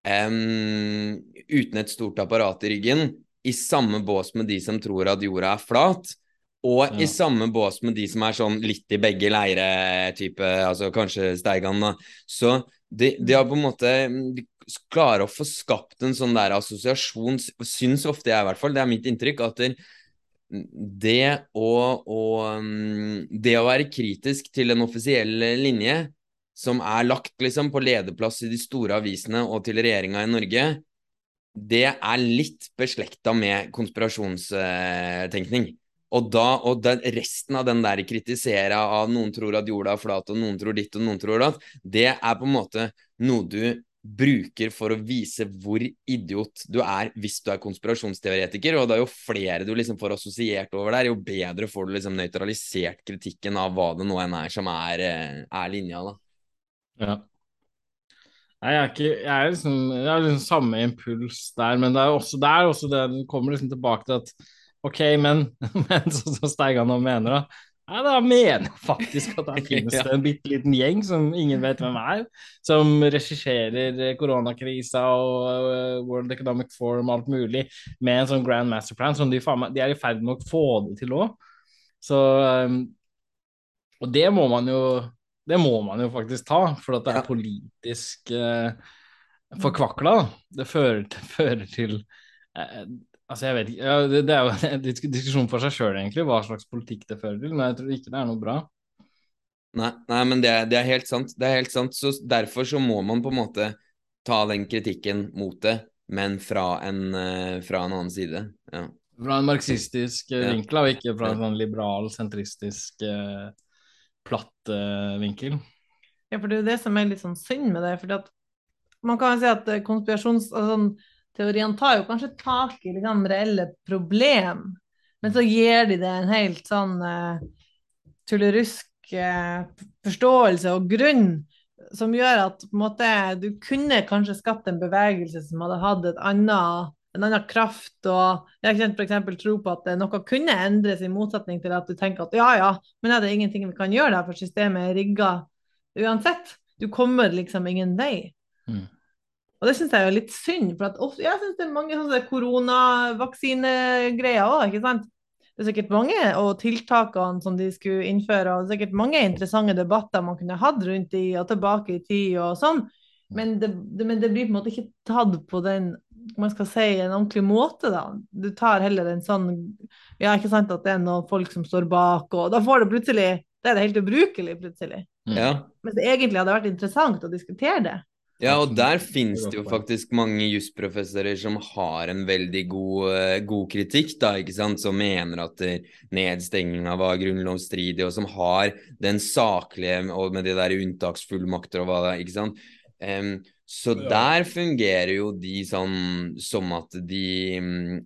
um, uten et stort apparat i ryggen, i samme bås med de som tror at jorda er flat. Og ja. i samme bås med de som er sånn litt i begge leire-type, altså kanskje Steigan, da. Så de, de, har på en måte De klarer å få skapt en sånn der assosiasjon, syns ofte jeg i hvert fall, det er mitt inntrykk, at det å, å, det å være kritisk til en offisiell linje som er lagt liksom på lederplass i de store avisene og til regjeringa i Norge, det er litt beslekta med konspirasjonstenkning. Og da, og den, resten av den der kritisera av noen tror at jorda er flat, og noen tror ditt, og noen tror datt, det er på en måte noe du bruker for å vise hvor idiot du er hvis du er konspirasjonsteoretiker. Og da jo flere du liksom får assosiert over der, jo bedre får du liksom nøytralisert kritikken av hva det nå enn er som er, eh, er linja, da. Ja. Nei, jeg er ikke Jeg er liksom, jeg har liksom samme impuls der, men det er også, der er også det du kommer liksom tilbake til at OK, men, men så, som Steigan nå mener, da. Nei, da mener jeg faktisk at der finnes det en bitte liten gjeng som ingen vet hvem er, som regisserer koronakrisa og uh, World Economic Forum og alt mulig med en sånn grand master plan som de, de er i ferd med å få det til òg. Så um, Og det må man jo det må man jo faktisk ta, for at det er politisk eh, forkvakla. Det fører, fører til eh, Altså, jeg vet ikke. Ja, det, det, er jo en diskusjon for seg sjøl, egentlig, hva slags politikk det fører til. Men jeg tror ikke det er noe bra. Nei, nei men det, det, er helt sant. Det er helt sant. Så derfor så må man på en måte ta den kritikken mot det, men fra en, uh, fra en annen side. Ja. Fra en marxistisk uh, vinkel, og ikke fra en sånn liberal, sentristisk, uh, platt vinkel. Ja, for det er jo det som er litt sånn synd med det. for man kan jo si at konspirasjonsteorien Altså, tar jo kanskje tak i liksom, reelle problem, men så gir de det en helt sånn uh, tullerusk uh, forståelse og grunn som gjør at måte, du kunne kanskje skapt en bevegelse som hadde hatt et annet, en annen kraft. og Jeg kan f.eks. tro på at noe kunne endres, i motsetning til at du tenker at ja, ja, men er det ingenting vi kan gjøre der, for systemet er rigga uansett. Du kommer liksom ingen vei. Mm. Og det syns jeg er litt synd, for at, jeg syns det er mange sånne koronavaksinegreier òg, ikke sant. Det er sikkert mange og tiltakene som de skulle innføre, og det er sikkert mange interessante debatter man kunne hatt rundt i og tilbake i tid og sånn, men det, det, men det blir på en måte ikke tatt på den man skal si, en ordentlig måte, da. Du tar heller en sånn Ja, ikke sant at det er noen folk som står bak, og da får det plutselig Da er det helt ubrukelig, plutselig. Ja. Mens det egentlig hadde vært interessant å diskutere det. Ja, og der finnes det jo faktisk mange jusprofessorer som har en veldig god, uh, god, kritikk, da, ikke sant, som mener at nedstenginga var grunnlovsstridig, og som har den saklige og med de der unntaksfullmakter og hva det er, ikke sant. Um, så ja. der fungerer jo de sånn som at de,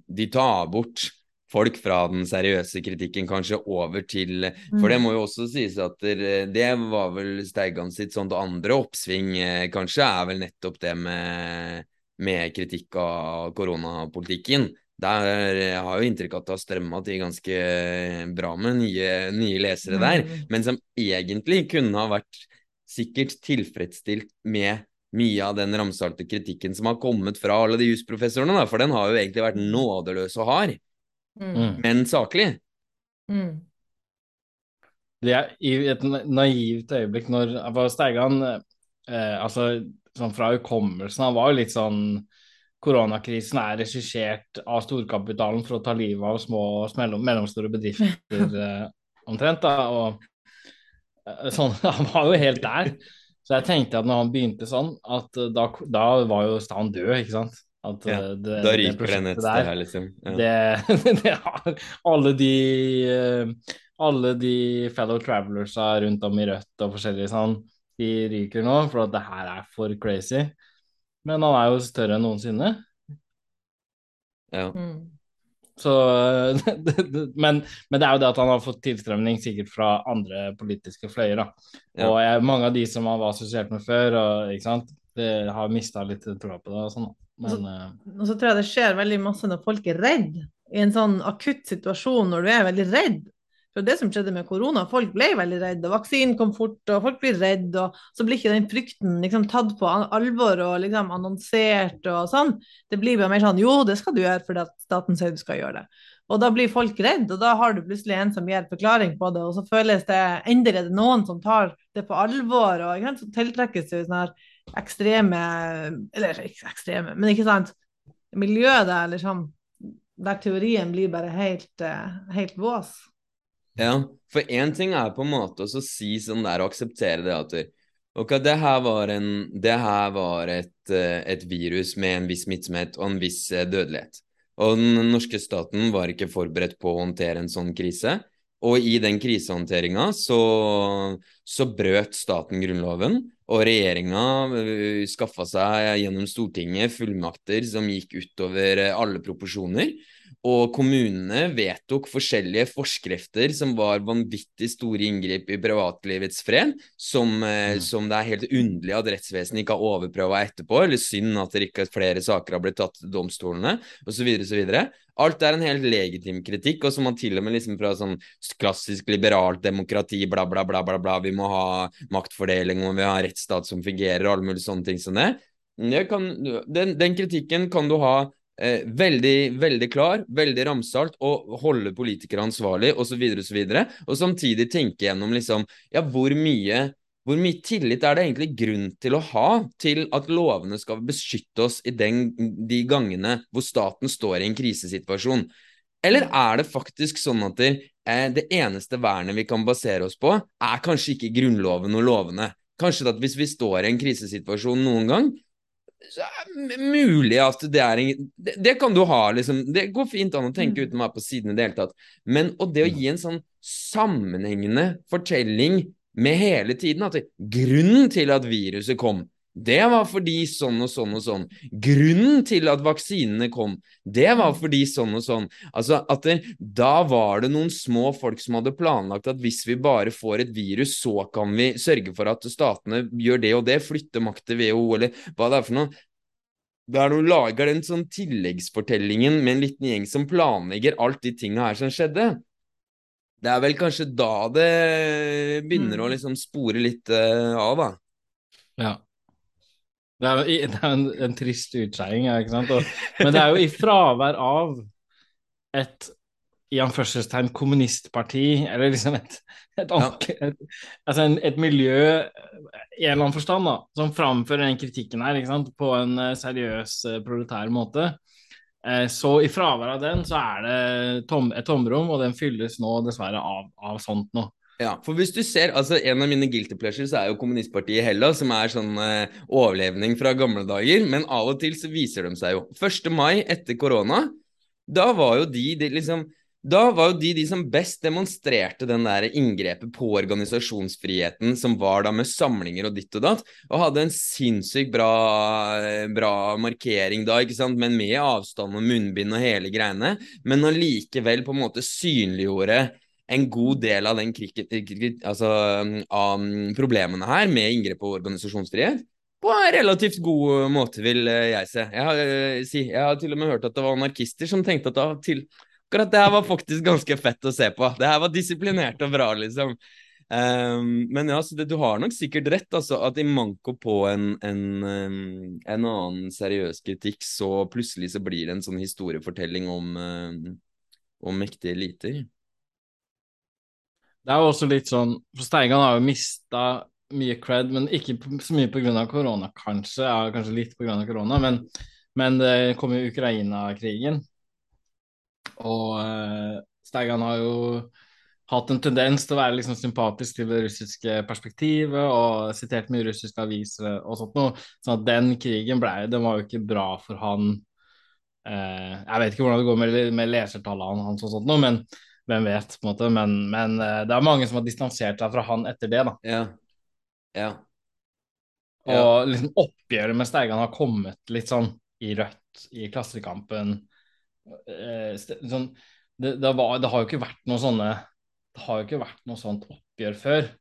de tar bort folk fra den seriøse kritikken kanskje over til For det mm. må jo også sies at det var vel Steigan sitt sånt andre oppsving, eh, kanskje, er vel nettopp det med, med kritikk av koronapolitikken. Der jeg har jo inntrykk av at det har strømma til ganske bra med nye, nye lesere der, mm. men som egentlig kunne ha vært sikkert tilfredsstilt med mye av den ramsalte kritikken som har kommet fra alle de jusprofessorene, for den har jo egentlig vært nådeløs og hard. Mm. mm. men saklig. Mm. Det er i et naivt øyeblikk når for Steigan eh, altså sånn fra hukommelsen Han var jo litt sånn Koronakrisen er regissert av storkapitalen for å ta livet av små og mellomstore bedrifter eh, omtrent. da, og eh, sånn, Han var jo helt der. Så jeg tenkte at når han begynte sånn, at da, da var jo Stan død, ikke sant. At, ja, eh, det, da ryker det nett der, her, liksom. Ja. Det, det, har alle de eh, alle de fellow travelersa rundt om i Rødt og forskjellige sånn, de ryker nå, for at det her er for crazy. Men han er jo større enn noensinne. Ja. Mm. Så men, men, det er jo det at han har fått tilstrømning sikkert fra andre politiske fløyer. da. Ja. Og jeg, mange av de som han var assosiert med før, og, ikke sant, det har mista litt troa på det. og sånn da. Men, og, så, eh, og så tror jeg det skjer veldig masse når folk er redd i en sånn akutt situasjon når du er veldig redd. For det som skjedde med korona, folk ble veldig redde, og vaksinen kom fort, og folk blir redde, og så blir ikke den frykten liksom tatt på alvor og liksom annonsert og sånn. Det blir bare mer sånn jo, det skal du gjøre fordi at staten sier du skal gjøre det. Og da blir folk redde, og da har du plutselig en som gir forklaring på det, og så føles det endelig det noen som tar det på alvor, og så tiltrekkes det sånn her ekstreme Eller ikke ekstreme, men ikke sant Miljøet der liksom Der teorien blir bare helt, eh, helt vås. Ja, for én ting er på en måte å si sånn der og akseptere det at Ok, det her var, en, det her var et, eh, et, virus med en viss smittsomhet og en viss eh, dødelighet. Og den norske staten var ikke forberedt på å håndtere en sånn krise. Og i den krisehåndteringa så, så brøt staten Grunnloven. Og regjeringa uh, skaffa seg gjennom Stortinget fullmakter som gikk utover alle proporsjoner. Og kommunene vedtok forskjellige forskrifter som var vanvittig store inngrip i privatlivets fred, som, eh, mm. som det er helt underlig at rettsvesenet ikke har overprøva etterpå, eller synd at det ikke flere saker har blitt tatt til domstolene, osv. osv. Alt er en helt legitim kritikk, og som man til og med liksom fra sånn klassisk liberalt demokrati, bla, bla, bla, bla, bla, vi må ha maktfordeling, og vi har rettsstat som fungerer, og alle mulige sånne ting som det. Kan, den, den kritikken kan du ha eh, veldig, veldig klar, veldig ramsalt, og holde politikere ansvarlig, osv., osv. Og, så og samtidig tenke gjennom liksom Ja, hvor mye hvor mye tillit er det egentlig grunn til å ha til at lovene skal beskytte oss i den, de gangene hvor staten står i en krisesituasjon? Eller er det faktisk sånn at det, eh, det eneste vernet vi kan basere oss på, er kanskje ikke Grunnloven og lovene? Kanskje at hvis vi står i en krisesituasjon noen gang, mulig at det er en det, det, kan du ha, liksom. Det går fint an å tenke mm. uten å være på siden i det hele tatt. Men og det å gi en sånn sammenhengende fortelling med hele tiden at grunnen til at viruset kom, Det var fordi sånn og sånn og sånn. Grunnen til at vaksinene kom, det var mm. fordi sånn og sånn. Altså at det, Da var det noen små folk som hadde planlagt at hvis vi bare får et virus, så kan vi sørge for at statene gjør det og det, flytte makt til WHO, eller hva det er for noe. Da er det lager den sånn tilleggsfortellingen med en liten gjeng som planlegger alt de tinga her som skjedde. Det er vel kanskje da det begynner mm. å liksom spore litt uh, av, da. Ja. Det er, jo, det er en, en, trist utskeiing, men det er jo i fravær av et i anførselstegn kommunistparti, eller liksom et, et, et, altså en, miljø i en eller annen forstand da, som framfører den kritikken her på en uh, seriøs, uh, proletær måte. Uh, så i fravær av den, så er det tom, et tomrom, og den fylles nå dessverre av, av sånt noe. Ja, for hvis du ser, altså En av mine guilty pleasures er jo kommunistpartiet i Hellas, som er sånn eh, overlevning fra gamle dager. Men av og til så viser de seg jo. 1. mai etter korona, da var jo de, de liksom da var jo de de som best demonstrerte den der inngrepet på organisasjonsfriheten som var da med samlinger og ditt og datt, og hadde en sinnssykt bra, bra markering da, ikke sant, men med avstand og munnbind og hele greiene, men allikevel på en måte synliggjorde en god del av den kriket, altså, um, problemene her med inngrep og organisasjonsfrihet på en relativt god måte, vil jeg se. Jeg har, uh, si, jeg har til og med hørt at det var anarkister som tenkte at det, til, akkurat det her var faktisk ganske fett å se på. Det her var disiplinert og bra, liksom. Um, men ja, det, du har nok sikkert rett, altså, at i manko på en, en, um, en, annen seriøs kritikk, så plutselig så blir det en sånn historiefortelling om, um, om mektige eliter. Det er jo også litt sånn For Steigan har jo mista mye cred, men ikke så mye pga. korona, kanskje. Ja, kanskje litt pga. korona, men, men det kom jo Ukraina-krigen. Og uh, Steigan har jo hatt en tendens til å være liksom sympatisk til det russiske perspektivet og sitert mye russiske aviser og sånt noe. Sånn at den krigen ble, den var jo ikke bra for han. Uh, jeg vet ikke hvordan det går med, med lesertallene hans og sånt noe, men hvem vet, på en måte. Men, men uh, det er mange som har distansert seg fra han etter det, da. Ja. Ja. ja. Og liksom oppgjøret med Steigan har kommet litt sånn i Rødt, i Klassekampen. Uh, sånn, det, det, var, det, har jo ikke vært noe sånne Det har jo ikke vært noe sånt oppgjør før.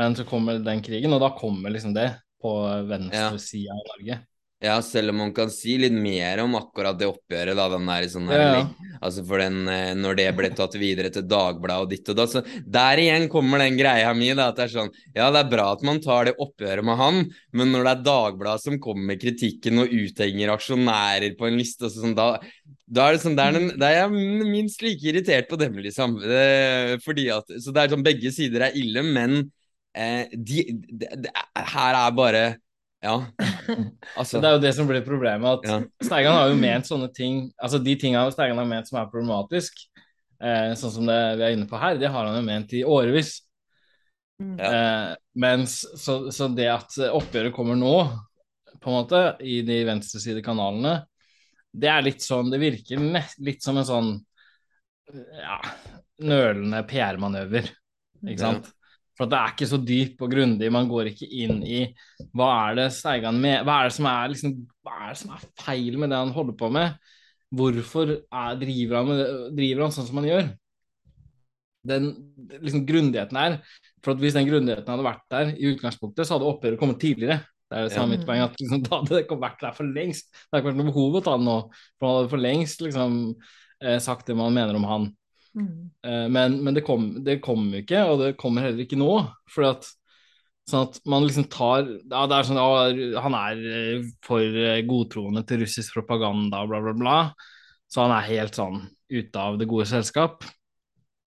Men så kommer den krigen, og da kommer liksom det på venstresida ja. i Norge. Ja, selv om man kan si litt mer om akkurat det oppgjøret, da, den der sånn her, ja. altså for den, eh, når det ble tatt videre til Dagbladet og ditt og da, så der igjen kommer den greia mi, da, at det er sånn, ja, det er bra at man tar det oppgjøret med han, men når det er Dagbladet som kommer med kritikken og uthenger aksjonærer på en liste, og sånn, da, da er det sånn, der, da er jeg minst like irritert på dem, liksom, det, fordi at, så det er sånn, begge sider er ille, men eh, de, de, de, her er bare ja. Altså. Det er jo det som blir problemet. at ja. Steigan har jo ment sånne ting Altså de tingene Steigan har ment som er problematisk, eh, sånn som det vi er inne på her, det har han jo ment i årevis. Mm. Ja. Eh, mens så, så, det at oppgjøret kommer nå, på en måte, i de venstresidekanalene, det er litt sånn Det virker litt som en sånn ja, nølende PR-manøver, ikke sant? Ja. For det er ikke så dyp og grundig. Man går ikke inn i hva er det Steigan med Hva er det som er, liksom, er, det som er feil med det han holder på med? Hvorfor er, driver, han med, driver han sånn som han gjør? Den liksom, grundigheten her For hvis den grundigheten hadde vært der i utgangspunktet, så hadde oppgjøret kommet tidligere. Det er det samme mitt poeng, at liksom, da hadde det vært der for lengst. Det har ikke vært noe behov å ta den nå. For han hadde for lengst liksom, eh, sagt det man mener om han. Mm. Eh, men, men, det kom, det kom jo ikke, og det kommer heller ikke nå. For at, sånn at man liksom tar ja, det er sånn, ja, Han er eh, for eh, godtroende til russisk propaganda, bla, bla, bla. Så han er helt sånn ute av det gode selskap.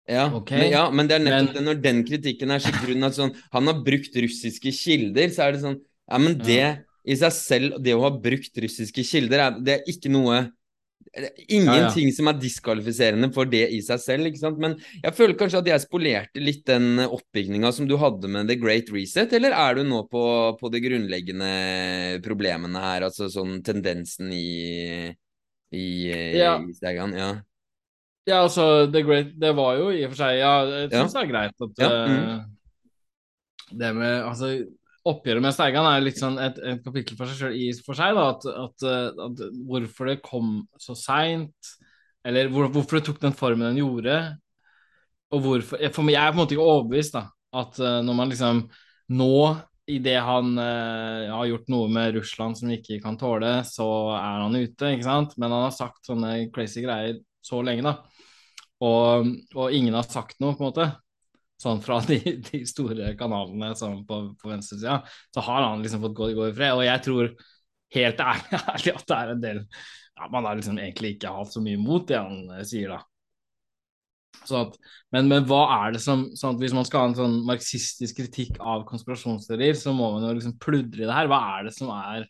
Ja, okay. men, ja, men det er nettopp men, det når den kritikken er så grunn at sånn, han har brukt russiske kilder, så er det sånn Ja, men det ja. i seg selv, det å ha brukt russiske kilder, er, det er ikke noe Ingenting ja, ja. som er diskvalifiserende for det i seg selv, ikke sant. Men jeg føler kanskje at jeg spolerte litt den oppbygninga som du hadde med The Great Reset, eller er du nå på, på de grunnleggende problemene her, altså sånn tendensen i i, ja. i Stegan? Ja. ja, altså The Great Det var jo i og for seg Ja, jeg syns det er greit at uh, mm. det med Altså oppgjøret med Steigan er litt sånn et, et kapittel for seg, selv i for seg. da, at, at, at Hvorfor det kom så seint, eller hvor, hvorfor det tok den formen den gjorde. Og hvorfor, for meg, Jeg er på en måte ikke overbevist da, at uh, når man liksom nå, idet han uh, har gjort noe med Russland som vi ikke kan tåle, så er han ute, ikke sant. Men han har sagt sånne crazy greier så lenge, da. Og, og ingen har sagt noe, på en måte sånn fra de, de store kanalene sånn på, på venstresida, så har han liksom fått gå, gå i fred. Og jeg tror helt ærlig, ærlig at det er en del ja, Man har liksom egentlig ikke hatt så mye mot det han eh, sier, da. At, men, men, hva er det som sånn Hvis man skal ha en sånn marxistisk kritikk av konspirasjonsteorier, så må man jo liksom pludre i det her. Hva er det som er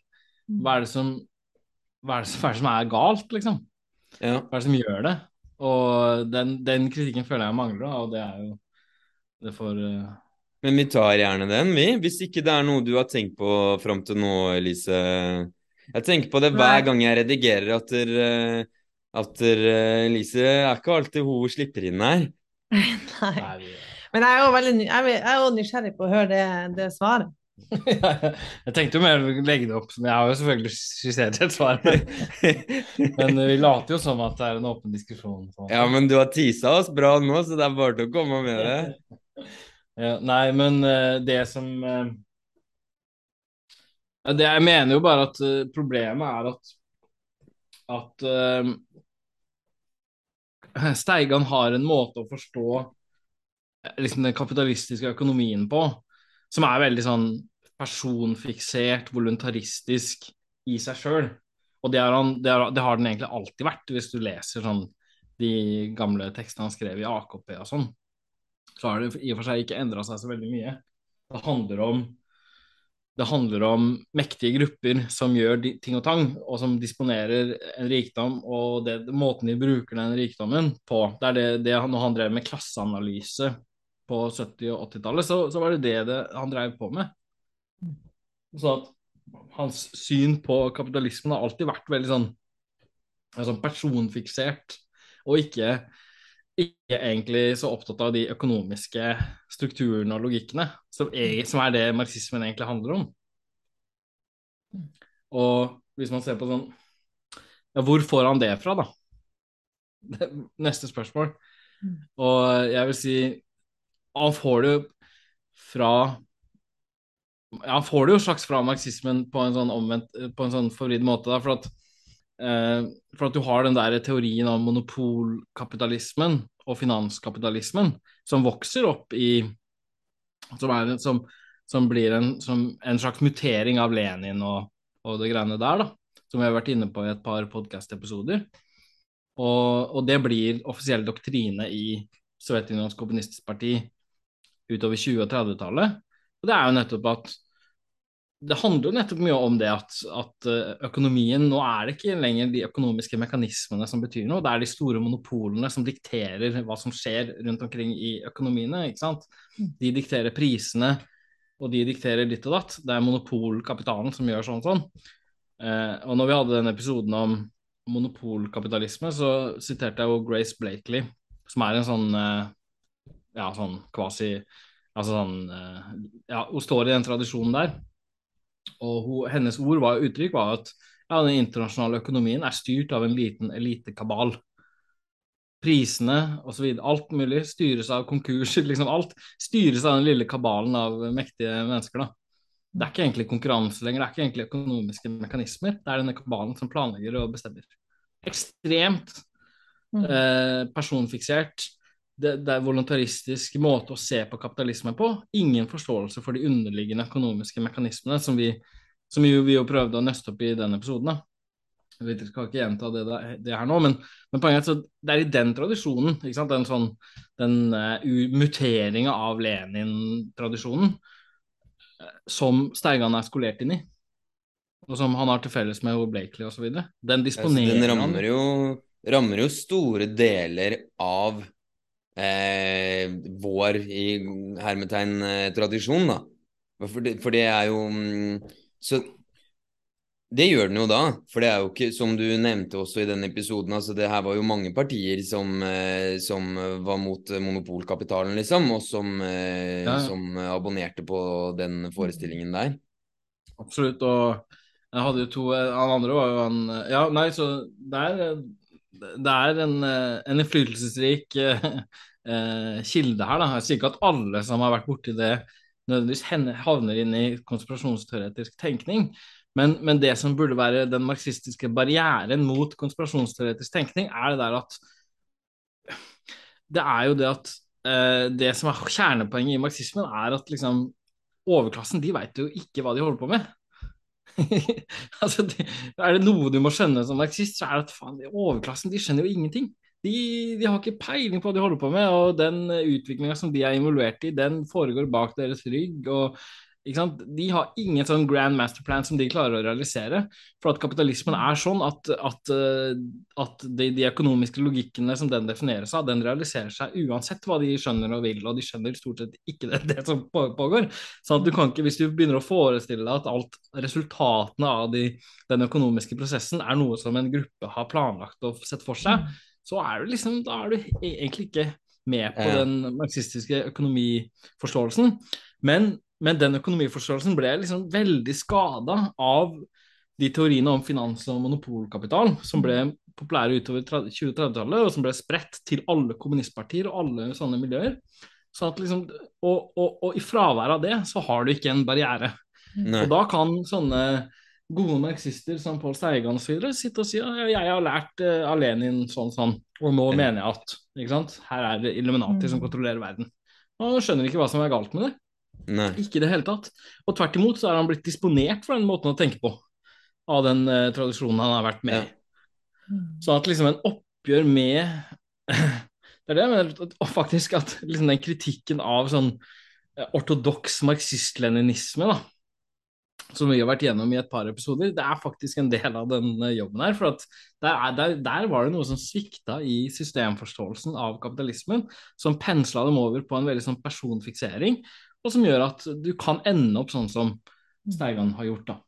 Hva er det som, er det som, er, det som er galt, liksom? Ja. Hva er det som gjør det? Og den, den kritikken føler jeg mangler, og det er jo det får uh... Men vi tar gjerne den, vi. Hvis ikke det er noe du har tenkt på fram til nå, Elise. Jeg tenker på det hver gang jeg redigerer, at, der, eh, at der, eh, Elise er ikke alltid hun slipper inn her. Nei. Men jeg er jo veldig jeg er jo nysgjerrig på å høre det, det svaret. jeg tenkte jo mer å legge det opp, men jeg har jo selvfølgelig skissert et svar. men vi later jo som at det er en åpen diskusjon. Sånn. Ja, men du har tisa oss bra nå, så det er bare til å komme med det. Ja, nei, men uh, det som uh, det, Jeg mener jo bare at uh, problemet er at at Steigan har en måte å forstå liksom, den kapitalistiske økonomien på som er veldig sånn personfiksert, voluntaristisk i seg sjøl. Og det, han, det, er, det, har den egentlig alltid vært, hvis du leser sånn de gamle tekstene han skrev i AKP og sånn. Så har det i og for seg ikke endra seg så veldig mye. Det handler om det handler om mektige grupper som gjør ting og tang, og som disponerer en rikdom, og det, måten de bruker den rikdommen på. Det er det, det når han drev med klasseanalyse på 70- og 80-tallet, så, så, var det det, det han drev på med. Så at hans syn på kapitalismen har alltid vært veldig sånn, sånn personfiksert, og ikke, ikke, egentlig så opptatt av de økonomiske strukturene og logikkene, som er, som er det marxismen egentlig handler om. Og hvis man ser på sånn Ja, hvor får han det fra, da? Neste spørsmål. Mm. Og jeg vil si han får det jo fra ja, Han får det jo slags fra marxismen på en sånn omvendt, på en sånn forvridd måte. Da, for, at, for at du har den der teorien om monopolkapitalismen og finanskapitalismen som vokser opp i Som, er, som, som blir en, som en, slags mutering av Lenin og, og det greiene der, da. Som vi har vært inne på i et par podkast-episoder. Og, og, det blir offisiell doktrine i Sovjetunionens kommunistiske parti utover 20- og 30-tallet. Og det er jo nettopp at det handler jo nettopp mye om det at, at, eh, økonomien Nå er det ikke lenger de økonomiske mekanismene som betyr noe, det er de store monopolene som dikterer hva som skjer rundt omkring i økonomiene. ikke sant? De dikterer prisene, og de dikterer ditt og datt. Det er monopolkapitalen som gjør sånn og sånn. Eh, og når vi hadde den episoden om monopolkapitalisme, så siterte jeg jo Grace Blakely, som er en sånn eh, ja, sånn kvasi Altså sånn eh, Ja, hun står i den tradisjonen der. Og hun, hennes ord var, uttrykk var at ja, den internasjonale økonomien er styrt av en liten elitekabal. Prisene osv. Alt mulig styres av konkurser. Liksom alt styres av den lille kabalen av mektige mennesker. da. Det er ikke egentlig konkurranse lenger, det er ikke egentlig økonomiske mekanismer. Det er denne kabalen som planlegger og bestemmer. Ekstremt mm. eh, personfiksert det, det, er voluntaristisk måte å se på kapitalisme på. Ingen forståelse for de underliggende økonomiske mekanismene som vi, som vi, vi jo prøvde å nøste opp i den episoden. da. Jeg skal ikke gjenta det, det, her nå, men, men poenget er at det er i den tradisjonen, den, sånn, den uh, muteringa av Lenin-tradisjonen, uh, som Steigan er skolert inn i, og som han har til felles med Blakely osv. Den disponerer Den rammer jo, rammer jo store deler av eh, vår i hermetegn eh, da. For det, for det, er jo mm, Så Det gjør den jo da, for det er jo ikke, som du nevnte også i den episoden, altså det her var jo mange partier som, eh, som var mot monopolkapitalen, liksom, og som, eh, ja. som abonnerte på den forestillingen der. Absolutt, og jeg hadde jo to Han andre var jo han Ja, nei, så det er, det er en, en innflytelsesrik eh, kilde her, da. Jeg sier ikke at alle som har vært borti det, nødvendigvis havner inn i konspirasjonsteoretisk tenkning. Men, men, det som burde være den marxistiske barrieren mot konspirasjonsteoretisk tenkning, er det der at Det er jo det at eh, det som er kjernepoenget i marxismen, er at liksom overklassen de veit jo ikke hva de holder på med. altså, de, er det noe du må skjønne som marxist, så er det at faen, overklassen de skjønner jo ingenting. De, de, har ikke peiling på hva de holder på med, og den utviklinga som de er involvert i, den foregår bak deres rygg. og de har ingen sånn grand masterplan som de klarer å realisere. For at kapitalismen er sånn at, at, eh, at de, de, økonomiske logikkene som den defineres av, den realiserer seg uansett hva de skjønner og vil, og de skjønner stort sett ikke det, det som pågår. Så du kan ikke, Hvis du begynner å forestille deg at alt resultatene av de, den økonomiske prosessen er noe som en gruppe har planlagt og sett for seg, så er du liksom, da er du e-, egentlig ikke med på den marxistiske økonomiforståelsen. Men men den økonomiforståelsen ble liksom veldig skada av de teoriene om finans- og monopolkapital som ble populære utover 2030-tallet, og som ble spredt til alle kommunistpartier og alle sånne miljøer. Så liksom, og, og, og, i fravær av det, så har du ikke en barriere. Nei. Og da kan sånne gode marxister som Pål Steigan osv. sitte og si at jeg har lært uh, av Lenin sånn sånn, og nå mener jeg at ikke sant? her er det Illuminati mm. som kontrollerer verden. Og han skjønner ikke hva som er galt med det. Nei. Ikke i det hele tatt. Og tvert imot så er han blitt disponert for den måten å tenke på av den uh, tradisjonen han har vært med i. Ja. Så at liksom en oppgjør med Det er det jeg mener, faktisk at liksom den kritikken av sånn uh, ortodoks marxist-leninisme, da, som vi har vært gjennom i et par episoder, det er faktisk en del av denne jobben her. For der, er, der, der, var det noe som svikta i systemforståelsen av kapitalismen, som pensla dem over på en veldig sånn personfiksering, og som gjør at du kan ende opp sånn som Steigan har gjort, da.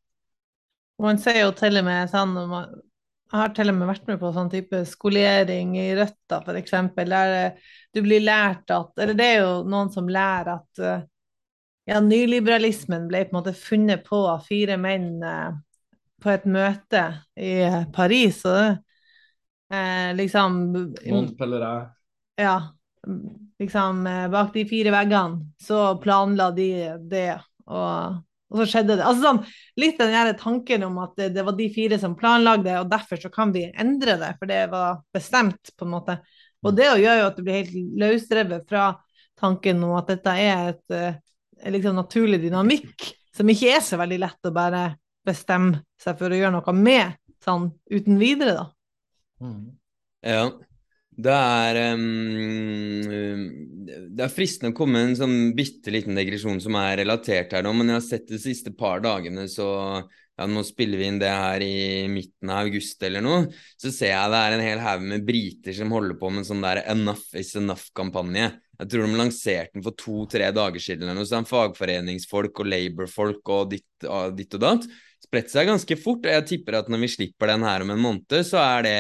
Man ser jo til og med sånn Jeg har til og med vært med på sånn type skolering i Røtta, f.eks., der du blir lært at Eller det er jo noen som lærer at ja, nyliberalismen ble på en måte funnet på av fire menn eh, på et møte i Paris, og eh, liksom Montpellerin. Ja liksom eh, bak de fire veggene, så planla de det, og, og så skjedde det. Altså sånn, Litt den der tanken om at det, det, var de fire som planlagde, og derfor så kan vi endre det, for det var bestemt, på en måte. Og det gjør jo at du blir helt løsrevet fra tanken om at dette er et eh, liksom naturlig dynamikk, som ikke er så veldig lett å bare bestemme seg for å gjøre noe med, sånn uten videre, da. Mm. Ja. Det er, um, det er fristende å komme med en sånn bitte liten digresjon som er relatert her nå, men jeg har sett de siste par dagene, så ja, nå spiller vi inn det her i midten av august eller noe, så ser jeg det er en hel haug med briter som holder på med en sånn der enough is enough-kampanje. Jeg tror de lanserte den for to-tre dager siden eller noe sånn. Fagforeningsfolk og Labour-folk og ditt, og ditt og datt. Spredt seg ganske fort, og jeg tipper at når vi slipper den her om en måned, så er det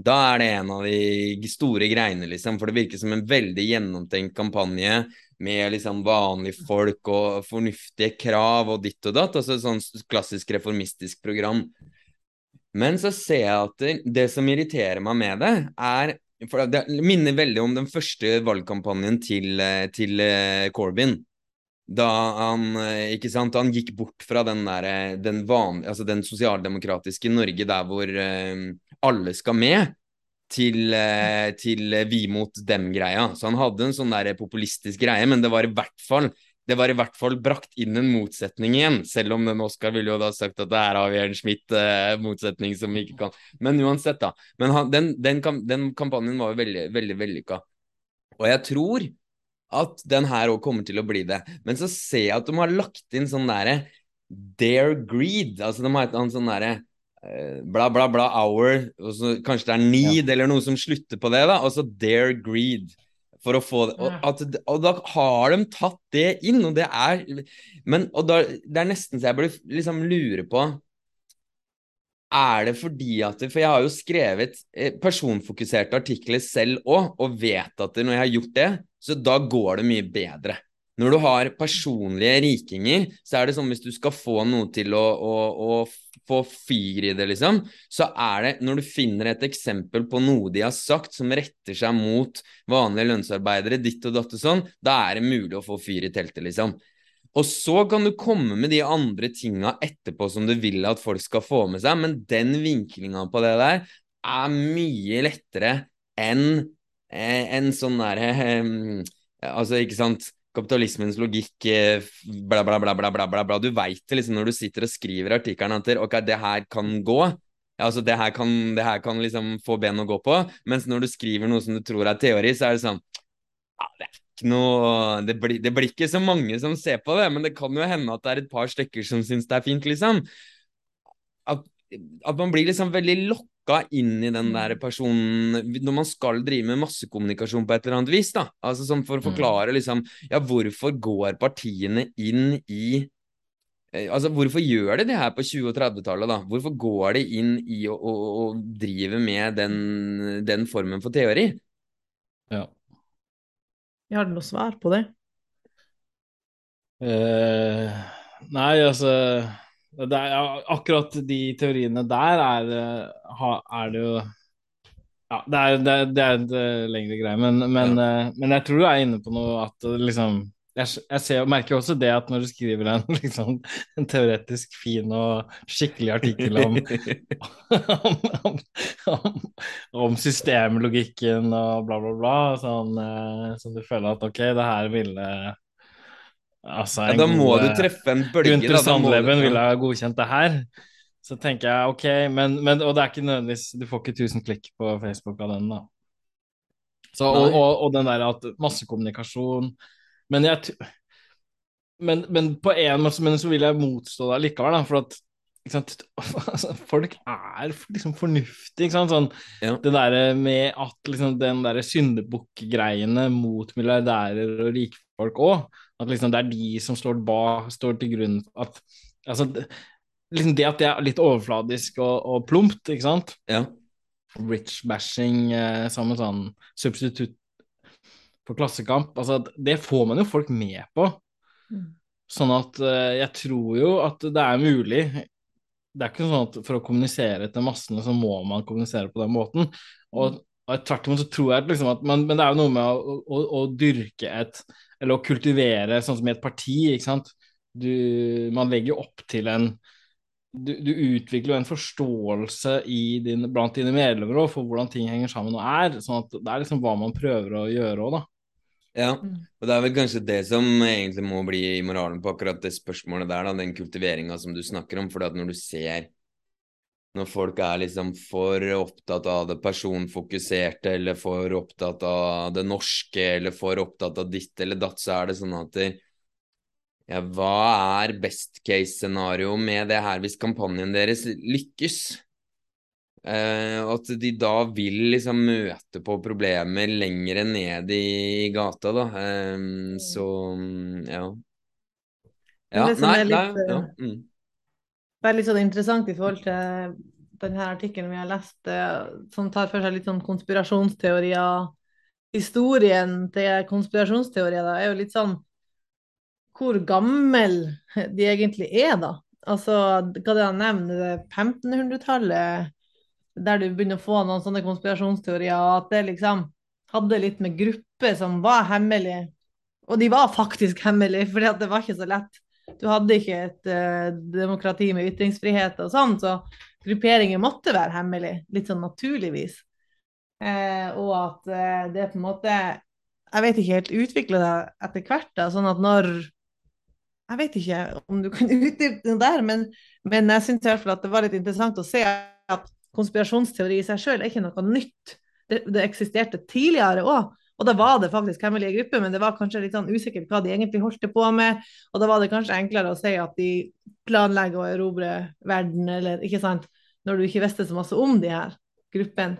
da er det en av de store greiene, liksom. For det virker som en veldig gjennomtenkt kampanje med liksom vanlige folk og fornuftige krav og ditt og datt. Altså sånn klassisk reformistisk program. Men så ser jeg at det, det som irriterer meg med det, er for Det minner veldig om den første valgkampanjen til, til eh, Corbyn. Da han, eh, ikke sant, han gikk bort fra den, der, den, van, altså den sosialdemokratiske Norge der hvor alle skal med, til, til vi mot dem-greia. Så han hadde en sånn der populistisk greie, men det var i hvert fall det var i hvert fall brakt inn en motsetning igjen, selv om den Oskar ville jo da sagt at det er en Schmidt-motsetning uh, som vi ikke kan Men uansett, da. Men han, den, den, den, kampanjen var jo veldig, veldig vellykka. Og jeg tror at den her òg kommer til å bli det. Men så ser jeg at de har lagt inn sånn derre Dare Greed. Altså de har et annet sånn derre uh, bla, bla, bla hour, og så kanskje det er need ja. eller noe som slutter på det, da. Og så Dare Greed. For å få det. Og, at, og, da har de tatt det inn, og det er Men og da, det er nesten så jeg burde liksom lure på er det fordi at For jeg har jo skrevet eh, personfokuserte artikler selv òg, og vet at når jeg har gjort det, så da går det mye bedre. Når du har personlige rikinger, så er det sånn hvis du skal få noe til å, å, å få fyr i det, liksom, så er det når du finner et eksempel på noe de har sagt som retter seg mot vanlige lønnsarbeidere, ditt og datt og sånn, da er det mulig å få fyr i teltet, liksom. Og så kan du komme med de andre tinga etterpå som du vil at folk skal få med seg, men den vinklinga på det der er mye lettere enn eh, en sånn derre eh, Altså, ikke sant Kapitalismens logikk, eh, bla, bla, bla, bla, bla, bla, bla. Du veit det liksom når du sitter og skriver artikkelen at ok, det her kan gå. Altså, det her kan, det her kan liksom få ben å gå på. Mens når du skriver noe som du tror er teori, så er det sånn ja, det er noe det blir, det blir, ikke så mange som ser på det, men det kan jo hende at det er et par stykker som syns det er fint, liksom. At, at man blir liksom veldig lokka inn i den der mm. personen når man skal drive med massekommunikasjon på et eller annet vis, da. Altså som for å mm. forklare liksom Ja, hvorfor går partiene inn i eh, Altså, Hvorfor gjør de det her på 20- og 30-tallet? da? Hvorfor går de inn i å, å, å drive med den, den formen for teori? Ja. Jeg har du noe svar på det? Uh, nei, altså er, Akkurat de teoriene der er, eh, er det jo Ja, det er, det det er et eh, lengre greie, men, men, ja. men, jeg tror du er inne på noe at liksom jeg, jeg ser, merker også det at når du skriver en, liksom, en teoretisk fin og skikkelig artikkel om, om, om, om, systemlogikken og bla, bla, bla, sånn, eh, så du føler at ok, det her ville Altså, ja, da må god, du treffe en bølge. Gunther Sandleben ville ha godkjent det her. Så tenker jeg ok, men, men, Og det er ikke nødvendigvis Du får ikke 1000 klikk på Facebook av den, da. Så, og, og, og, den der at massekommunikasjon men, jeg, men, men på en måte men så vil jeg motstå det likevel, da, for at sant, folk er liksom fornuftige. Sånn, ja. Det der med at liksom, den derre syndebukkgreiene mot milliardærer og rikfolk òg, at liksom, det er de som står, ba, står til grunn at altså, liksom Det at det er litt overfladisk og, og plumpt, ikke sant? Ja. Rich-bashing eh, sammen en sånn substitutt for Klassekamp. Altså, det får man jo folk med på. Mm. Sånn at eh, jeg tror jo at det er mulig. Det er ikke sånn at for å kommunisere til massene, så må man kommunisere på den måten. Og, og tvert imot så tror jeg liksom at man, Men det er jo noe med å, å, å, dyrke et Eller å kultivere, sånn som i et parti, ikke sant. Du, man legger opp til en du, du, utvikler jo en forståelse din, blant dine medlemmer for hvordan ting henger sammen og er. sånn at Det er liksom hva man prøver å gjøre òg, da. Ja, mm. og det er vel kanskje det som egentlig må bli i moralen på akkurat det spørsmålet der, da, den kultiveringa som du snakker om. For når du ser når folk er liksom for opptatt av det personfokuserte, eller for opptatt av det norske, eller for opptatt av ditt eller datt, så er det sånn at det, ja, hva er best case scenario med det her hvis kampanjen deres lykkes? Eh, at de da vil liksom møte på problemer lenger ned i gata, da. Eh, så ja. Ja, nei, litt, nei ja. Eh, mm. Er litt sånn interessant i forhold til denne artikkelen vi har lest, uh, som tar for seg litt sånn konspirasjonsteorier. Historien til konspirasjonsteorier da, er jo litt sånn hvor gammel de egentlig er, da. Altså, hva det han nevner, 1500-tallet der du begynner å få noen sånne konspirasjonsteorier, at det liksom hadde litt med grupper som var hemmelige. Og de var faktisk hemmelige, for det var ikke så lett. Du hadde ikke et uh, demokrati med ytringsfrihet og sånn, så grupperinger måtte være hemmelig, litt sånn naturligvis. Eh, og at uh, det på en måte Jeg vet ikke helt utvikla det etter hvert, da, sånn at når Jeg vet ikke om du kan utdype det der, men, men jeg syns i hvert fall at det var litt interessant å se at konspirasjonsteori i seg sjøl er ikke noe nytt. Det, det eksisterte tidligere òg. Og da var det faktisk hemmelige grupper, men det var kanskje litt sånn usikkert hva de egentlig holdt på med. Og da var det kanskje enklere å si at de planlegger å erobre verden, eller ikke sant, når du ikke visste så masse om de her gruppene.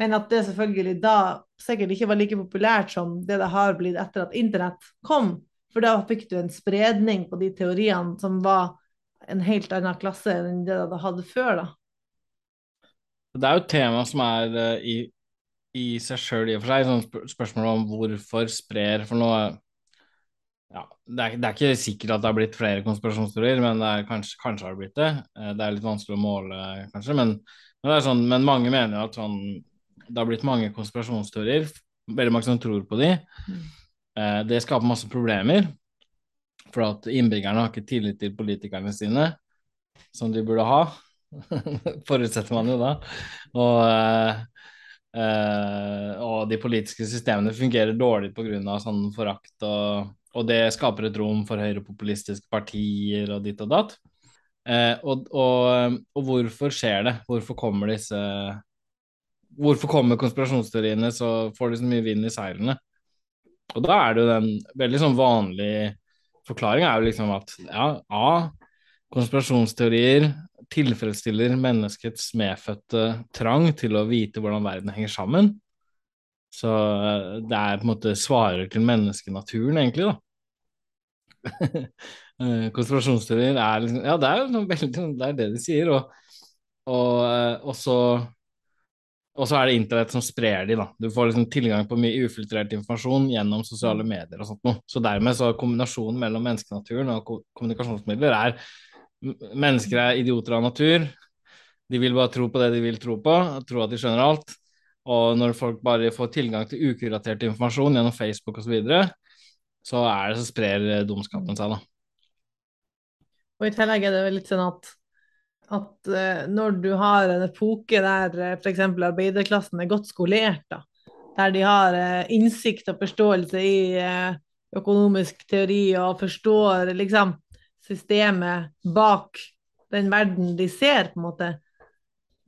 Men at det selvfølgelig da sikkert ikke var like populært som det det har blitt etter at internett kom. For da fikk du en spredning på de teoriene som var en helt annen klasse enn det det hadde før. da. Det er jo et tema som er uh, i, i, seg sjøl i og for seg, sånn spør spørsmål om hvorfor sprer For noe ja, det er, det er, ikke sikkert at det har blitt flere konspirasjonsteorier, men det er, kanskje, kanskje har det blitt det. Uh, det er litt vanskelig å måle, kanskje, men, men, sånn, men mange mener at sånn, det har blitt mange konspirasjonsteorier. Veldig mange som tror på de. Mm. Uh, det skaper masse problemer, for at innbyggerne har ikke tillit til politikerne sine, som de burde ha. Forutsetter man jo da. Og, uh, og de politiske systemene fungerer dårlig pga. sånn forakt, og, og, det skaper et rom for høyrepopulistiske partier og ditt og datt. Uh, og, og, og, hvorfor skjer det? Hvorfor kommer disse Hvorfor kommer konspirasjonsteoriene så får de så mye vind i seilene? Og da er det jo den veldig sånn vanlig forklaringa er jo liksom at ja, A, konspirasjonsteorier tilfredsstiller menneskets medfødte trang til å vite hvordan verden henger sammen. Så eh, det er på en måte svarer til menneskenaturen, egentlig, da. Eh, konspirasjonsteorier er liksom Ja, det er veldig Det er det de sier. Og, og, eh, og, så, og så er det internett som sprer de, da. Du får liksom tilgang på mye ufiltrert informasjon gjennom sosiale medier og sånt noe. Så dermed så kombinasjonen mellom menneskenaturen og kommunikasjonsmidler er Mennesker er idioter av natur. De vil bare tro på det de vil tro på, tro at de skjønner alt. Og når folk bare får tilgang til ukuratert informasjon gjennom Facebook osv., så, videre, så er det så sprer dumskapen seg, da. Og i tillegg er det vel litt sånn at, at uh, når du har en epoke der uh, f.eks. arbeiderklassen er godt skolert, da, der de har innsikt og forståelse i økonomisk teori og forstår liksom systemet bak den verden de ser, på en måte,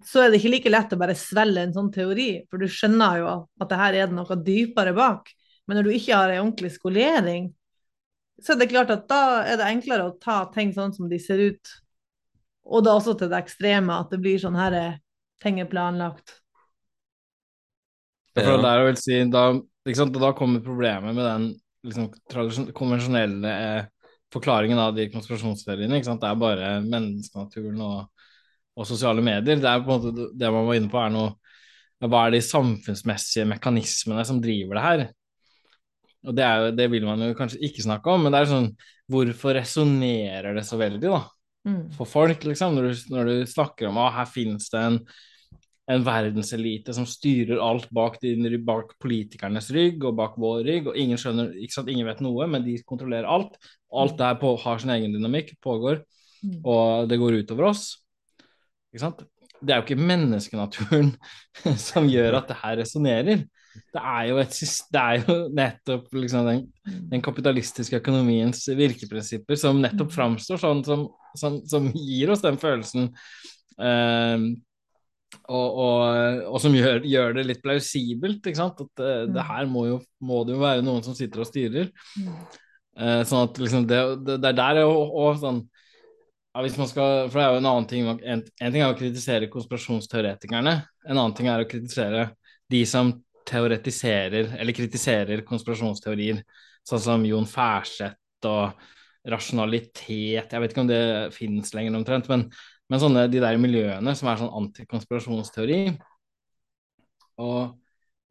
så er det ikke like lett å bare svelge en sånn teori, for du skjønner jo at det her er det noe dypere bak. Men når du ikke har ei ordentlig skolering, så er det klart at da er det enklere å ta ting sånn som de ser ut, og da også til det ekstreme, at det blir sånn her ting er planlagt. Ja, er å si, da, da kommer problemet med den liksom, konvensjonelle eh, forklaringen av de konspirasjonsteoriene. Det er bare menneskenaturen og, og, sosiale medier. Det er på en måte det man var inne på, er noe Hva er de samfunnsmessige mekanismene som driver det her? Og det, er, det vil man jo kanskje ikke snakke om, men det er sånn Hvorfor resonnerer det så veldig, da? Mm. For folk, liksom, når du, når du snakker om at her finnes det en en verdenselite som styrer alt bak, din, bak, politikernes rygg og bak vår rygg, og ingen skjønner, ikke sant, ingen vet noe, men de kontrollerer alt. Alt det her har sin egen dynamikk, pågår, mm. og det går utover oss. Ikke sant? Det er jo ikke menneskenaturen som gjør at det her resonnerer. Det er jo, et, det er jo nettopp liksom den, den, kapitalistiske økonomiens virkeprinsipper som nettopp mm. framstår sånn som, som, som gir oss den følelsen uh, og, og, og, som gjør, gjør, det litt plausibelt. ikke sant? At uh, det mm. her må, jo, må det jo være noen som sitter og styrer. Uh, sånn at liksom det, det, det er der og, og sånn ja, hvis man skal, For det er jo en annen ting en, en ting er å kritisere konspirasjonsteoretikerne. En annen ting er å kritisere de som teoretiserer eller kritiserer konspirasjonsteorier, sånn som Jon Færseth og rasjonalitet Jeg vet ikke om det finnes lenger omtrent, men men sånne, de der miljøene som er sånn antikonspirasjonsteori og,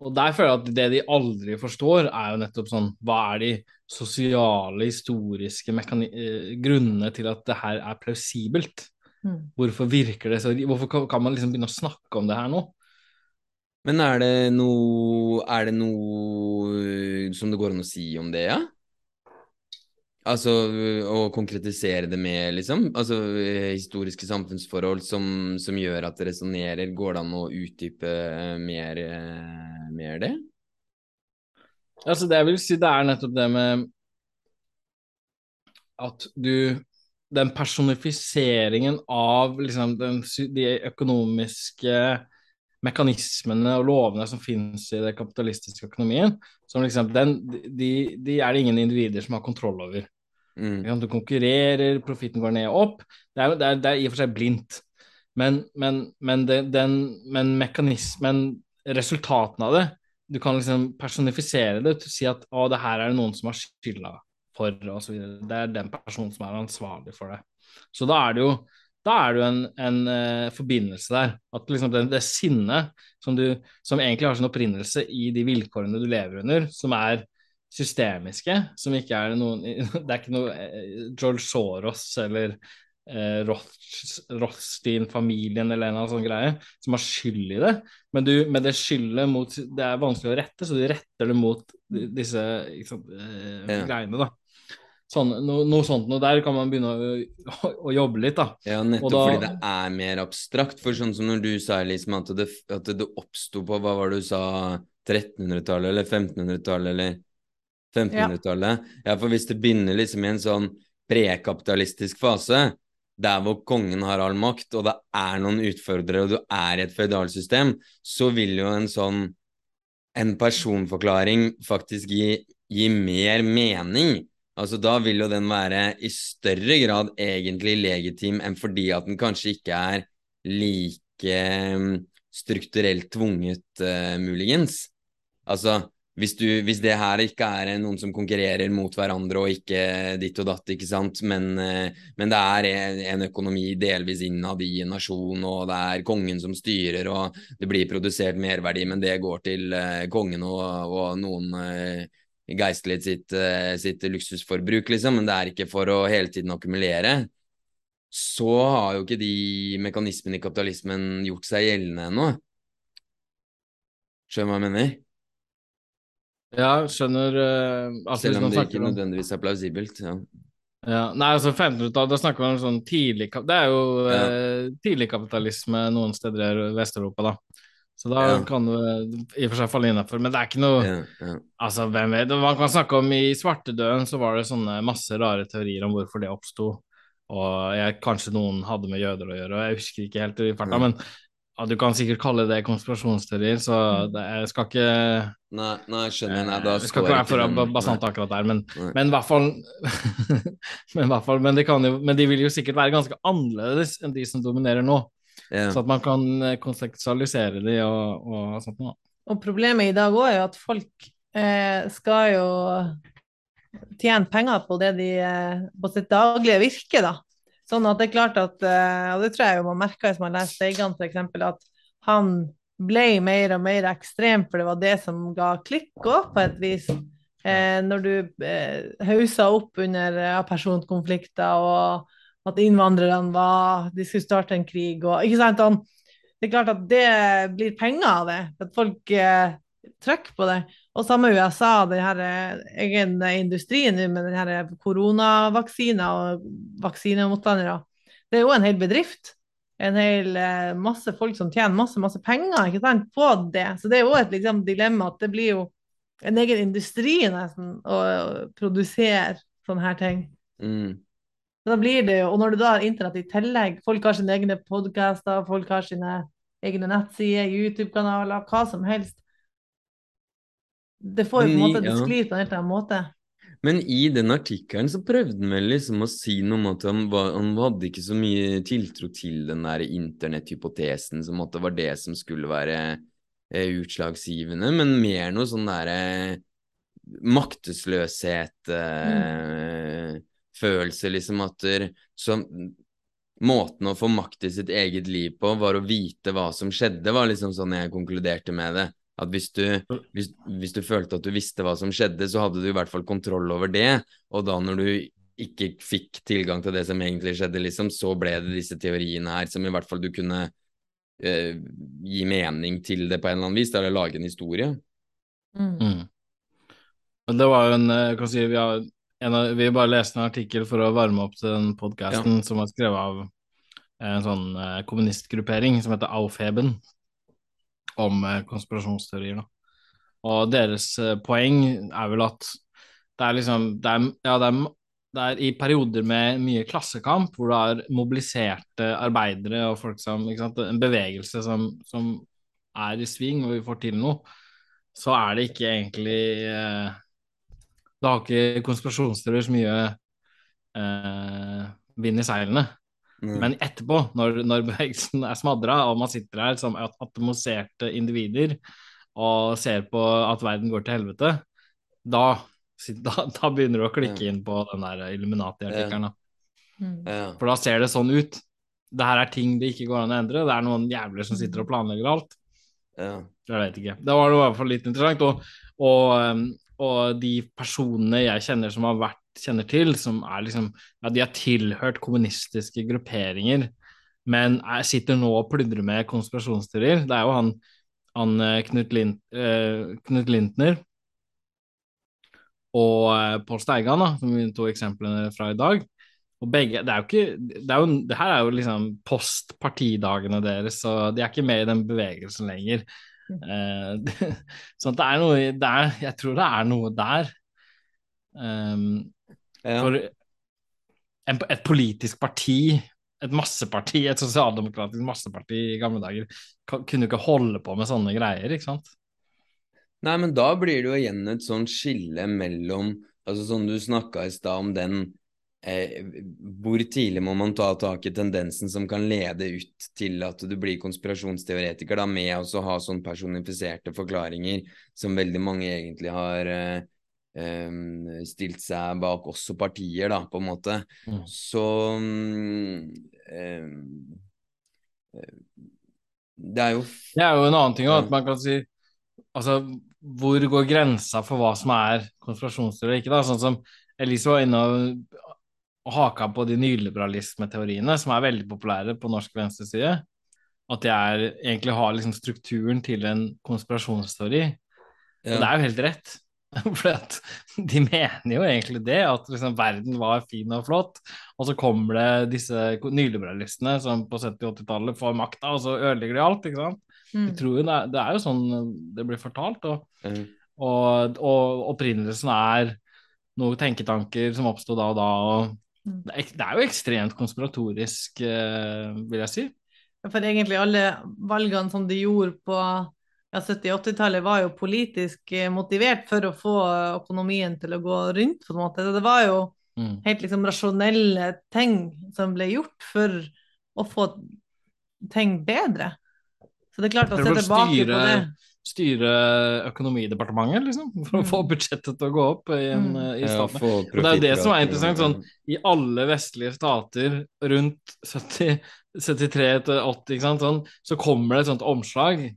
og der føler jeg at det de aldri forstår, er jo nettopp sånn Hva er de sosiale, historiske eh, grunnene til at det her er plausibelt? Mm. Hvorfor virker det så Hvorfor kan man liksom begynne å snakke om det her nå? Men er det noe Er det noe som det går an å si om det, ja? Altså å konkretisere det med, liksom? Altså historiske samfunnsforhold som, som gjør at det resonnerer. Går det an å utdype mer, mer det? Altså, det jeg vil si, det er nettopp det med at du Den personifiseringen av liksom den, de økonomiske mekanismene og lovene som finnes i den kapitalistiske økonomien, som liksom, den, de, de, er det ingen individer som har kontroll over. Mm. Du konkurrerer, profitten går ned og opp. Det er, det er, det er i og for seg blindt. Men, men, men, det, den, men mekanismen, resultatene av det Du kan liksom personifisere det si at å, det her er det noen som har skylda for, osv. Det er den personen som er ansvarlig for det. Så da er det jo da er det jo en, en uh, forbindelse der. At liksom det, det sinnet som, du, som egentlig har sin opprinnelse i de vilkårene du lever under, som er systemiske, som ikke er noen Det er ikke noe uh, George Soros eller uh, Rothstein-familien eller en eller annen sånn greie som har skyld i det. Men, du, med det skyldet mot Det er vanskelig å rette, så du retter det mot disse sant, ja. greiene, da. Sånn, no, noe sånt noe der kan man begynne å, å, å jobbe litt, da. Ja, nettopp da, fordi det er mer abstrakt. For sånn som når du sa liksom at det, at det oppsto på hva var det du sa, 1300-tallet eller 1500-tallet eller 1500-tallet. Ja. ja. for hvis det begynner liksom i en sånn prekapitalistisk fase, der hvor kongen har all makt, og det er noen utfordrere, og du er i et føydalsystem, så vil jo en sånn en personforklaring faktisk gi, gi mer mening Altså Da vil jo den være i større grad egentlig legitim enn fordi at den kanskje ikke er like um, strukturelt tvunget, uh, muligens. Altså hvis, du, hvis, det her ikke er noen som konkurrerer mot hverandre og ikke ditt og datt, ikke sant, men, uh, men det er en økonomi delvis innad i en nasjon, og det er kongen som styrer, og det blir produsert merverdi, men det går til uh, kongen og, og noen geistlighet sitt, eh, sitt, luksusforbruk, liksom, men det er ikke for å hele tiden akkumulere, så har jo ikke de mekanismene i kapitalismen gjort seg gjeldende ennå. Skjønner du hva jeg mener? Ja, skjønner uh, Selv om det ikke nødvendigvis er plausibelt. ja. Ja, nei, altså 1500-tallet, da snakker man om sånn tidlig Det er jo ja. eh, tidligkapitalisme noen steder i Vest-Europa, da. Så da ja. kan du i og for seg falle innafor. Men det er ikke noe ja, ja. Altså, hvem vet Man kan snakke om i svartedauden så var det sånne masse rare teorier om hvorfor det oppsto. Og jeg, kanskje noen hadde med jøder å gjøre, og jeg husker ikke helt i farta. Men du kan sikkert kalle det konspirasjonsteorier, så det, jeg skal ikke Nei, nei skjønner nei, da Jeg skal ikke være for bastant akkurat der, men, men i hvert fall Men, hvert fall, men, de jo, men de vil jo sikkert være ganske annerledes enn de som dominerer nå. Yeah. Så at man kan eh, konseksualisere de og, og sånt noe. Og problemet i dag òg er jo at folk eh, skal jo tjene penger på det de eh, på sitt daglige virke, da. Sånn at det er klart at, eh, og det tror jeg jo man merka hvis man leser Steigan f.eks., at han ble mer og mer ekstrem, for det var det som ga klikk òg, på et vis. Eh, når du eh, hausa opp under ja, personkonflikter og at innvandrerne var De skulle starte en krig og Ikke sant? Han, det er klart at det blir penger av det. At folk eh, trykker på det. Og samme USA, den her eh, egen industrien med den her koronavaksina og vaksinemotstandere. Det er jo en hel bedrift. En hel eh, masse folk som tjener masse masse penger ikke sant, på det. Så det er jo et liksom, dilemma at det blir jo en egen industri nesten å produsere sånne her ting. Mm. Da blir det jo, Og når du da har internett i tillegg, folk har sine egne podkaster, folk har sine egne nettsider, YouTube-kanaler, hva som helst. Det får jo på en måte, det sklir på en helt annen måte. Men i den artikkelen så prøvde han vel liksom å si noe om at han, var, han hadde ikke så mye tiltro til den der internetthypotesen som måtte var det som skulle være eh, utslagsgivende, men mer noe sånn derre eh, maktesløshet eh, mm følelse, liksom, at der, så, Måten å få makt i sitt eget liv på var å vite hva som skjedde, var liksom sånn jeg konkluderte med det. At hvis du, hvis, hvis du følte at du visste hva som skjedde, så hadde du i hvert fall kontroll over det. Og da når du ikke fikk tilgang til det som egentlig skjedde, liksom, så ble det disse teoriene her som i hvert fall du kunne eh, gi mening til det på en eller annen vis, eller lage en historie. Mm. Mm. Det var jo en, kan si, vi har av, vi bare leste en artikkel for å varme opp til den podkasten ja. som var skrevet av en sånn eh, kommunistgruppering som heter Aufheben, om eh, konspirasjonsteorier. Da. Og deres eh, poeng er vel at det er liksom det er, Ja, det er, det er, i perioder med mye klassekamp, hvor du har mobiliserte arbeidere og folk som En bevegelse som, som, er i sving, og vi får til noe, så er det ikke egentlig eh, da har ikke konspirasjonsteorier så mye eh, vind i seilene. Mm. Men etterpå, når, når bevegelsen er smadra, og man sitter her som atomoserte individer og ser på at verden går til helvete, da, da, da begynner du å klikke inn på den der Illuminati-artikkelen. Mm. For da ser det sånn ut. det her er ting det ikke går an å endre, det er noen jævler som sitter og planlegger alt. Ja. Jeg vet ikke. Det var i hvert fall litt interessant. Og, og, og, de personene jeg kjenner som har vært, kjenner til, som er liksom Ja, de har tilhørt kommunistiske grupperinger, men jeg sitter nå og pludrer med konspirasjonsteorier. Det er jo han, han Knut, Lind, eh, Knut Lintner og eh, Pål Steigan, da, som er to eksemplene fra i dag. Og begge, det er jo ikke, det, jo, det her er jo liksom post partidagene deres, så de er ikke med i den bevegelsen lenger. Uh, sånn at det er noe der Jeg tror det er noe der. Um, ja. For en, et politisk parti, et masseparti, et sosialdemokratisk masseparti i gamle dager, kunne ikke holde på med sånne greier, ikke sant? Nei, men da blir det jo igjen et sånt skille mellom Altså sånn du snakka i stad om den eh, Hvor tidlig må man ta tak i tendensen som kan lede ut til at du blir konspirasjonsteoretiker, da, med å ha sånn personifiserte forklaringer som veldig mange egentlig har eh, eh, stilt seg bak, også partier, da, på en måte. Mm. Så eh, det er jo Det er jo en annen ting at man kan si Altså, hvor går grensa for hva som er konspirasjonsteori ikke? da, Sånn som Elise var inne og, og haka på de nyliberalismeteoriene, som er veldig populære på norsk venstreside. At de er, egentlig har liksom strukturen til en konspirasjonsteori. Ja. Og det er jo helt rett. For de mener jo egentlig det, at liksom verden var fin og flott. Og så kommer det disse nyliberalistene som på 70- 80-tallet får makta, og så ødelegger de alt. ikke sant? Mm. Jeg tror det er, det er, jo sånn det blir fortalt. Og, mm. og, og opprinnelsen er noen tenketanker som oppsto da og da. og. Det er, det er, jo ekstremt konspiratorisk, eh, vil jeg si. For egentlig alle valgene som de gjorde på ja, 70-80-tallet, var jo politisk eh, motivert for å få økonomien til å gå rundt. på en måte. Det var jo mm. helt liksom rasjonelle ting som ble gjort for å få ting bedre. Så det er klart å se tilbake styre, på det. Styre økonomidepartementet, liksom, for å få mm. budsjettet til å gå opp i, en, mm. i staten. Ja, og det er jo det som er interessant. sånn, I alle vestlige stater rundt 70, 73 til 80, sånn, så kommer det et sånt omslag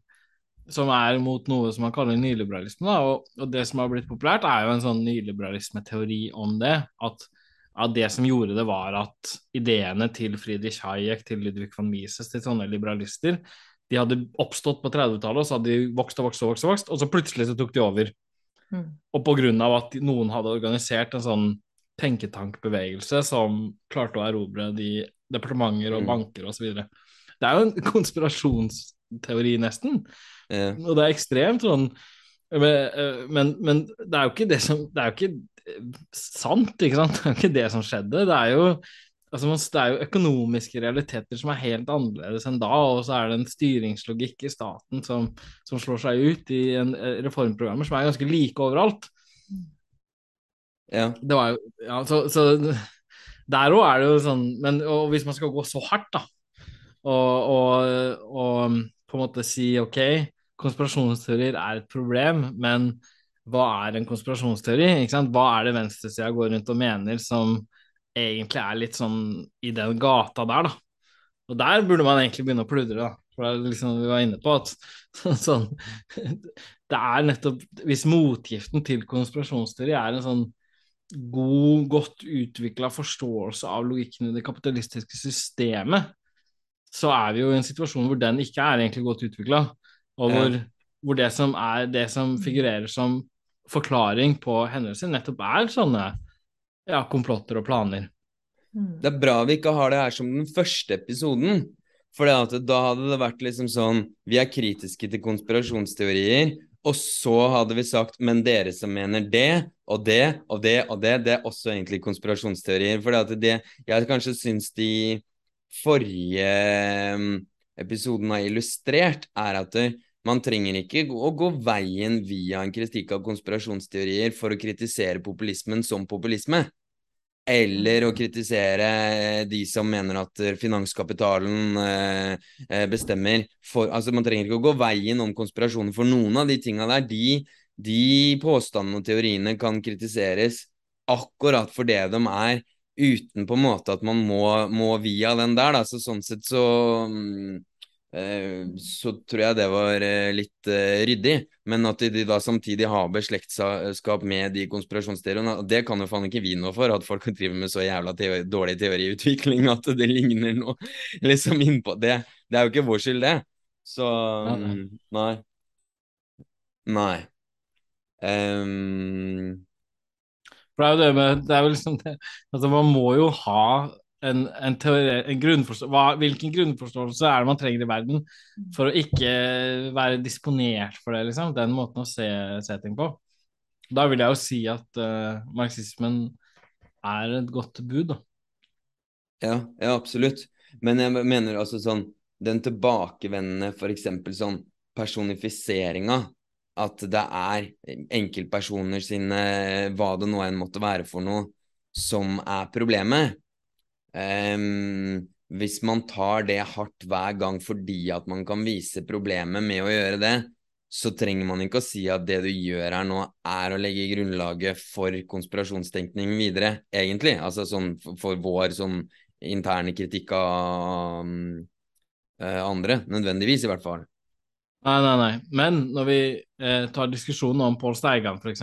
som er mot noe som man kaller nyliberalisme. Da, og, og, det som har blitt populært, er jo en sånn nyliberalisme-teori om det. At, at, det som gjorde det, var at ideene til Friedrich Hayek, til Ludvig von Mises, til sånne liberalister, de hadde oppstått på 30-tallet, og så hadde de vokst og vokst og vokst, og vokst, og så plutselig så tok de over. Mm. Og på grunn av at noen hadde organisert en sånn tenketankbevegelse som klarte å erobre de departementer og mm. banker osv. Det er jo en konspirasjonsteori, nesten. Yeah. Og det er ekstremt sånn men, men, men, det er jo ikke det som Det er jo ikke sant, ikke sant? Det er jo ikke det som skjedde. Det er jo Altså, det er jo økonomiske realiteter som er helt annerledes enn da, og så er det en styringslogikk i staten som, som slår seg ut i en, eh, reformprogrammer som er ganske like overalt. Ja. Det var jo Ja, så, så der òg er det jo sånn Men og hvis man skal gå så hardt, da, og, og, og på en måte si ok, konspirasjonsteorier er et problem, men hva er en konspirasjonsteori? Hva er det venstresida går rundt og mener som egentlig er litt sånn i den gata der, da. Og der burde man egentlig begynne å pludre, da. For det er liksom vi var inne på at sånn Det er nettopp Hvis motgiften til konspirasjonsteori er en sånn god, godt utvikla forståelse av logikken i det kapitalistiske systemet, så er vi jo i en situasjon hvor den ikke er egentlig godt utvikla, og hvor, hvor, det som er det som figurerer som forklaring på hendelser, nettopp er sånne ja, komplotter og planer. Mm. Det er bra vi ikke har det her som den første episoden. For da hadde det vært liksom sånn Vi er kritiske til konspirasjonsteorier. Og så hadde vi sagt Men dere som mener det og det og det og det, det er også egentlig konspirasjonsteorier. For det jeg kanskje syns de forrige mm, episoden har illustrert, er at man trenger ikke å gå veien via en kritikk av konspirasjonsteorier for å kritisere populismen som populisme. Eller å mm. kritisere de som mener at finanskapitalen eh, eh, bestemmer for Altså, man trenger ikke å gå veien om konspirasjoner, for noen av de tinga der, de, de påstandene og teoriene kan kritiseres akkurat for det de er uten på en måte at man må, må via den der, da. Så sånn sett så mm, eh, så tror jeg det var eh, litt eh, ryddig. Men at de da samtidig har beslektskap med de konspirasjonsteoriene, det kan jo faen ikke vi noe for. At folk driver med så jævla teori, dårlig teoriutvikling at det ligner noe liksom innpå det. Det er jo ikke vår skyld, det. Så um, nei. Nei. Um, det er jo det med det er jo liksom det, altså Man må jo ha en, en, en grunnforståelse Hvilken grunnforståelse er det man trenger i verden for å ikke være disponert for det, liksom? Den måten å se, se ting på. Da vil jeg jo si at uh, marxismen er et godt bud, da. Ja, ja, absolutt. Men jeg mener altså sånn Den tilbakevendende, f.eks. sånn personifiseringa at det er enkeltpersoner sine, hva det nå enn måtte være for noe, som er problemet. Um, hvis man tar det hardt hver gang fordi at man kan vise problemet med å gjøre det, så trenger man ikke å si at det du gjør her nå, er å legge grunnlaget for konspirasjonstenkning videre, egentlig. Altså sånn for, vår sånn interne kritikk av um, andre, nødvendigvis i hvert fall. Nei, nei, nei. Men når vi eh, tar diskusjonen om Pål Steigan, f.eks.,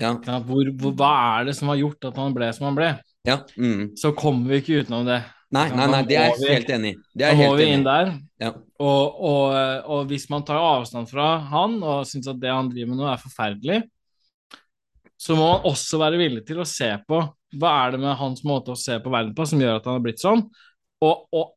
ja. Hvor, hvor, hva er det som har gjort at han ble som han ble? Ja. Mm. Så kommer vi ikke utenom det. Nei, nei, nei, det er jeg helt enig i. Da må vi inn der. Ja. Og, og, og, hvis man tar avstand fra han og syns at det han driver med nå er forferdelig, så må man også være villig til å se på hva er det med hans måte å se på verden på som gjør at han har blitt sånn, og, og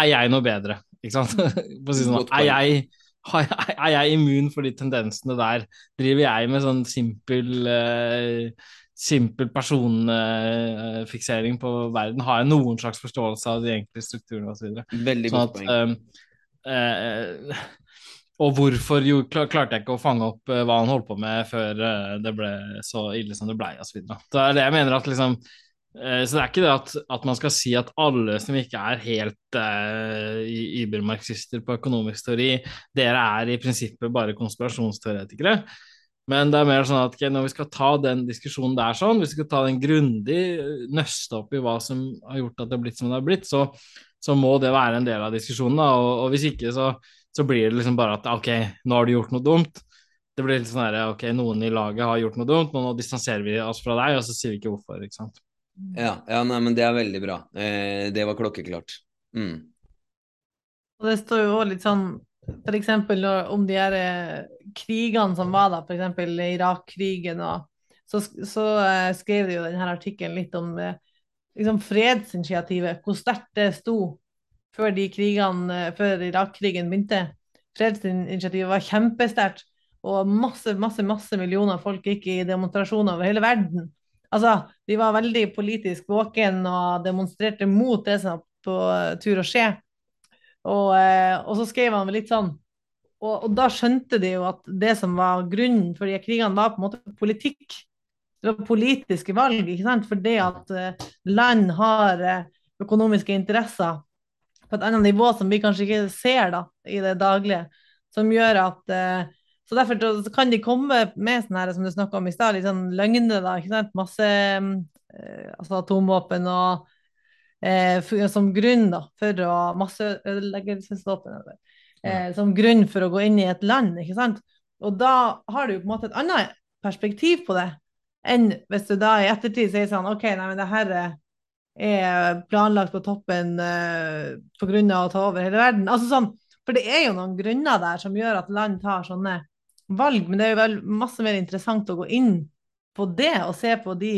er jeg noe bedre? Ikke sant? Si sånn, er, jeg, er, jeg, immun for de tendensene der? Driver jeg med sånn simpel uh, simpel personfiksering uh, på verden? Har jeg noen slags forståelse av de enkle strukturene osv.? Veldig sånn godt poeng. Uh, og hvorfor jo, klarte jeg ikke å fange opp hva han holdt på med før det ble så ille som det ble, osv. Det er det jeg mener at liksom Eh, så det er ikke det at, at, man skal si at alle som ikke er helt uh, übermarxister på økonomisk teori, dere er i prinsippet bare konspirasjonsteoretikere. Men det er mer sånn at okay, når vi skal ta den diskusjonen der sånn, hvis vi skal ta den grundig, nøste opp i hva som har gjort at det har blitt som det har blitt, så, så må det være en del av diskusjonen. Da. Og, og hvis ikke, så, så, blir det liksom bare at ok, nå har du gjort noe dumt. Det blir litt sånn her, ok, noen i laget har gjort noe dumt, men nå distanserer vi oss fra deg, og så sier vi ikke hvorfor. ikke sant? Ja, ja nei, men det er veldig bra. Eh, det var klokkeklart. Mm. Og det står jo òg litt sånn f.eks. om de her eh, krigene som var da, f.eks. Irak-krigen, og så, så eh, skrev de jo denne artikkelen litt om eh, liksom fredsinitiativet, hvor sterkt det sto før de krigene, uh, før Irak-krigen begynte. Fredsinitiativet var kjempesterkt, og masse, masse, masse millioner folk gikk i demonstrasjoner over hele verden Altså, de var veldig politisk våken og demonstrerte mot det som var på tur å skje. Og, eh, og så skrev han litt sånn og, og, da skjønte de jo at det som var grunnen for de krigene, var på en måte politikk. Det var politiske valg, ikke sant. Fordi at uh, land har uh, økonomiske interesser på et annet nivå som vi kanskje ikke ser da, i det daglige. Som gjør at uh, så derfor kan de komme med sånne her, som du snakka om i stad, litt sånn løgner, da. ikke sant? Masse eh, altså atomvåpen og eh, som grunn da, for å Masseødeleggelsesvåpen. Eh, som grunn for å gå inn i et land, ikke sant. Og da har du jo på en måte et annet perspektiv på det enn hvis du da i ettertid sier sånn OK, nei, men det her er planlagt på toppen eh, pga. å ta over hele verden. Altså sånn, For det er jo noen grunner der som gjør at land tar sånne valg, men det er jo vel masse mer interessant å gå inn på det og se på de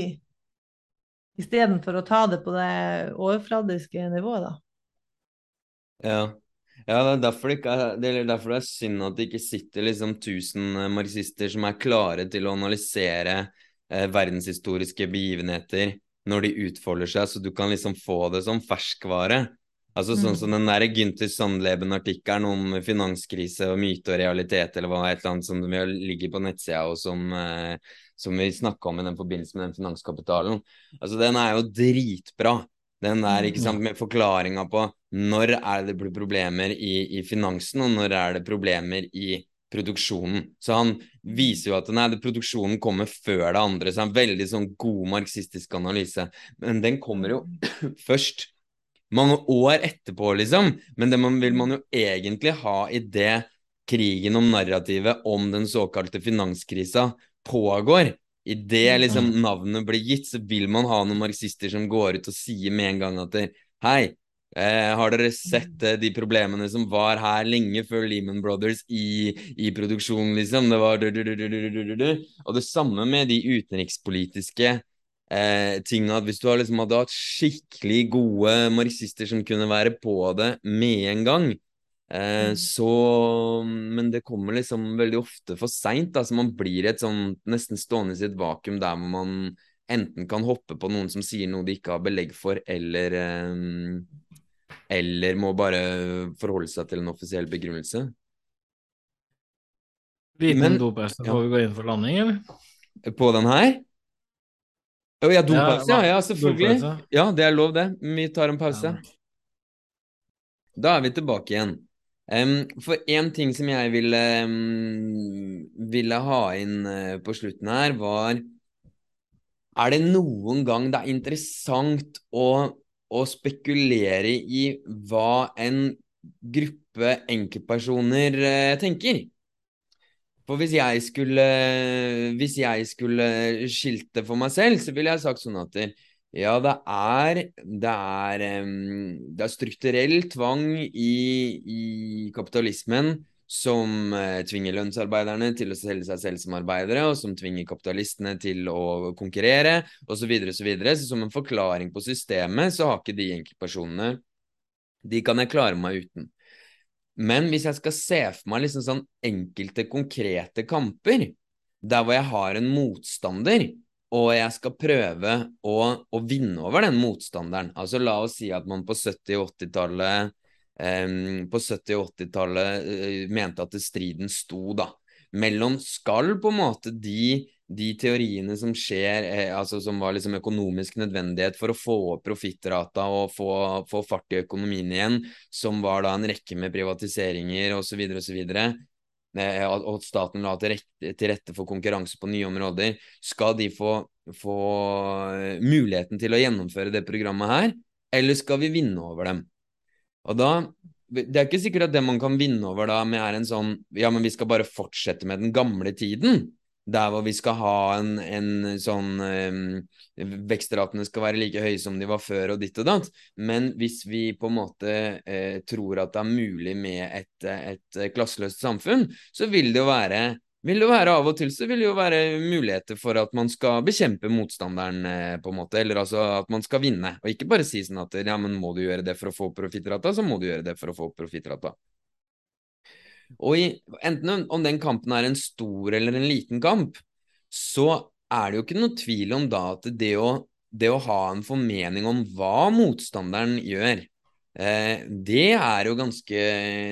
istedenfor å ta det på det overfladiske nivået, da. Ja. ja det, er derfor det, ikke, det er derfor det er synd at det ikke sitter liksom tusen eh, marxister som er klare til å analysere eh, verdenshistoriske begivenheter når de utfolder seg, så du kan liksom få det som ferskvare. Altså Sånn mm. som den der Gunther Sandleben-artikkelen om finanskrise og myte og realitet, eller hva et eller annet som ligger på nettsida, og som, eh, som vi snakka om i den forbindelse med den finanskapitalen. Altså Den er jo dritbra. Den der, ikke sant, mm. med forklaringa på når er det problemer i, i, finansen, og når er det problemer i produksjonen. Så han viser jo at nei, det, produksjonen kommer før det andre. Så han en veldig sånn god marxistisk analyse. Men den kommer jo først mange år etterpå, liksom. Men det man, vil man jo egentlig ha i det krigen om narrativet om den såkalte finanskrisa pågår. I det liksom navnet blir gitt, så vil man ha noen marxister som går ut og sier med en gang at hei, Eh, har dere sett eh, de problemene som var her lenge før Lehman Brothers i, i produksjonen, liksom? Det var Og det samme med de utenrikspolitiske eh, tingene. At hvis du har liksom hadde hatt skikkelig gode marxister som kunne være på det med en gang, eh, mm. så Men det kommer liksom veldig ofte for seint. Altså man blir et sånn nesten stående i et vakuum der hvor man enten kan hoppe på noen som sier noe de ikke har belegg for, eller eh, eller må bare forholde seg til en offisiell begrunnelse. Liten ja. får vi gå inn for landing, eller? På den her? Å ja, dompause. ja, ja, selvfølgelig. Ja, det er lov, det. Vi tar en pause. Da er vi tilbake igjen. Um, for én ting som jeg ville, um, ville ha inn uh, på slutten her, var Er det noen gang det er interessant å å spekulere i hva en gruppe enkeltpersoner uh, tenker. For hvis jeg skulle Hvis jeg skulle skilte for meg selv, så ville jeg sagt sånn at ja, det er Det er, det er strukturell tvang i, i kapitalismen som eh, tvinger lønnsarbeiderne til å selge seg selv som arbeidere, og som tvinger kapitalistene til å konkurrere, osv. Videre, så, videre. så som en forklaring på systemet, så har ikke de enkeltpersonene De kan jeg klare meg uten. Men hvis jeg skal se for meg liksom sånn enkelte konkrete kamper, der hvor jeg har en motstander, og jeg skal prøve å, å vinne over den motstanderen. Altså la oss si at man på 70- og 80-tallet på 70- og 80-tallet eh, mente at striden sto da, mellom skal på en måte de, de teoriene som skjer, eh, altså som var liksom økonomisk nødvendighet for å få opp profittrata og få, få, fart i økonomien igjen, som var da en rekke med privatiseringer osv., osv., eh, og staten la til til rette for konkurranse på nye områder, skal de få, få muligheten til å gjennomføre det programmet her, eller skal vi vinne over dem? Og da Det er ikke sikkert at det man kan vinne over da med er en sånn Ja, men vi skal bare fortsette med den gamle tiden. Der hvor vi skal ha en, en sånn um, Vekstratene skal være like høye som de var før, og ditt og datt. Men hvis vi på en måte eh, tror at det er mulig med et, et klasseløst samfunn, så vil det jo være vil det være av og til så vil det jo være muligheter for at man skal bekjempe motstanderen, eh, på en måte, eller altså at man skal vinne. Og ikke bare si sånn at ja, men må du gjøre det for å få profittrata, så må du gjøre det for å få profittrata. Og i, enten om den kampen er en stor eller en liten kamp, så er det jo ikke noe tvil om da at det å, det å ha en formening om hva motstanderen gjør, Eh, det, er ganske,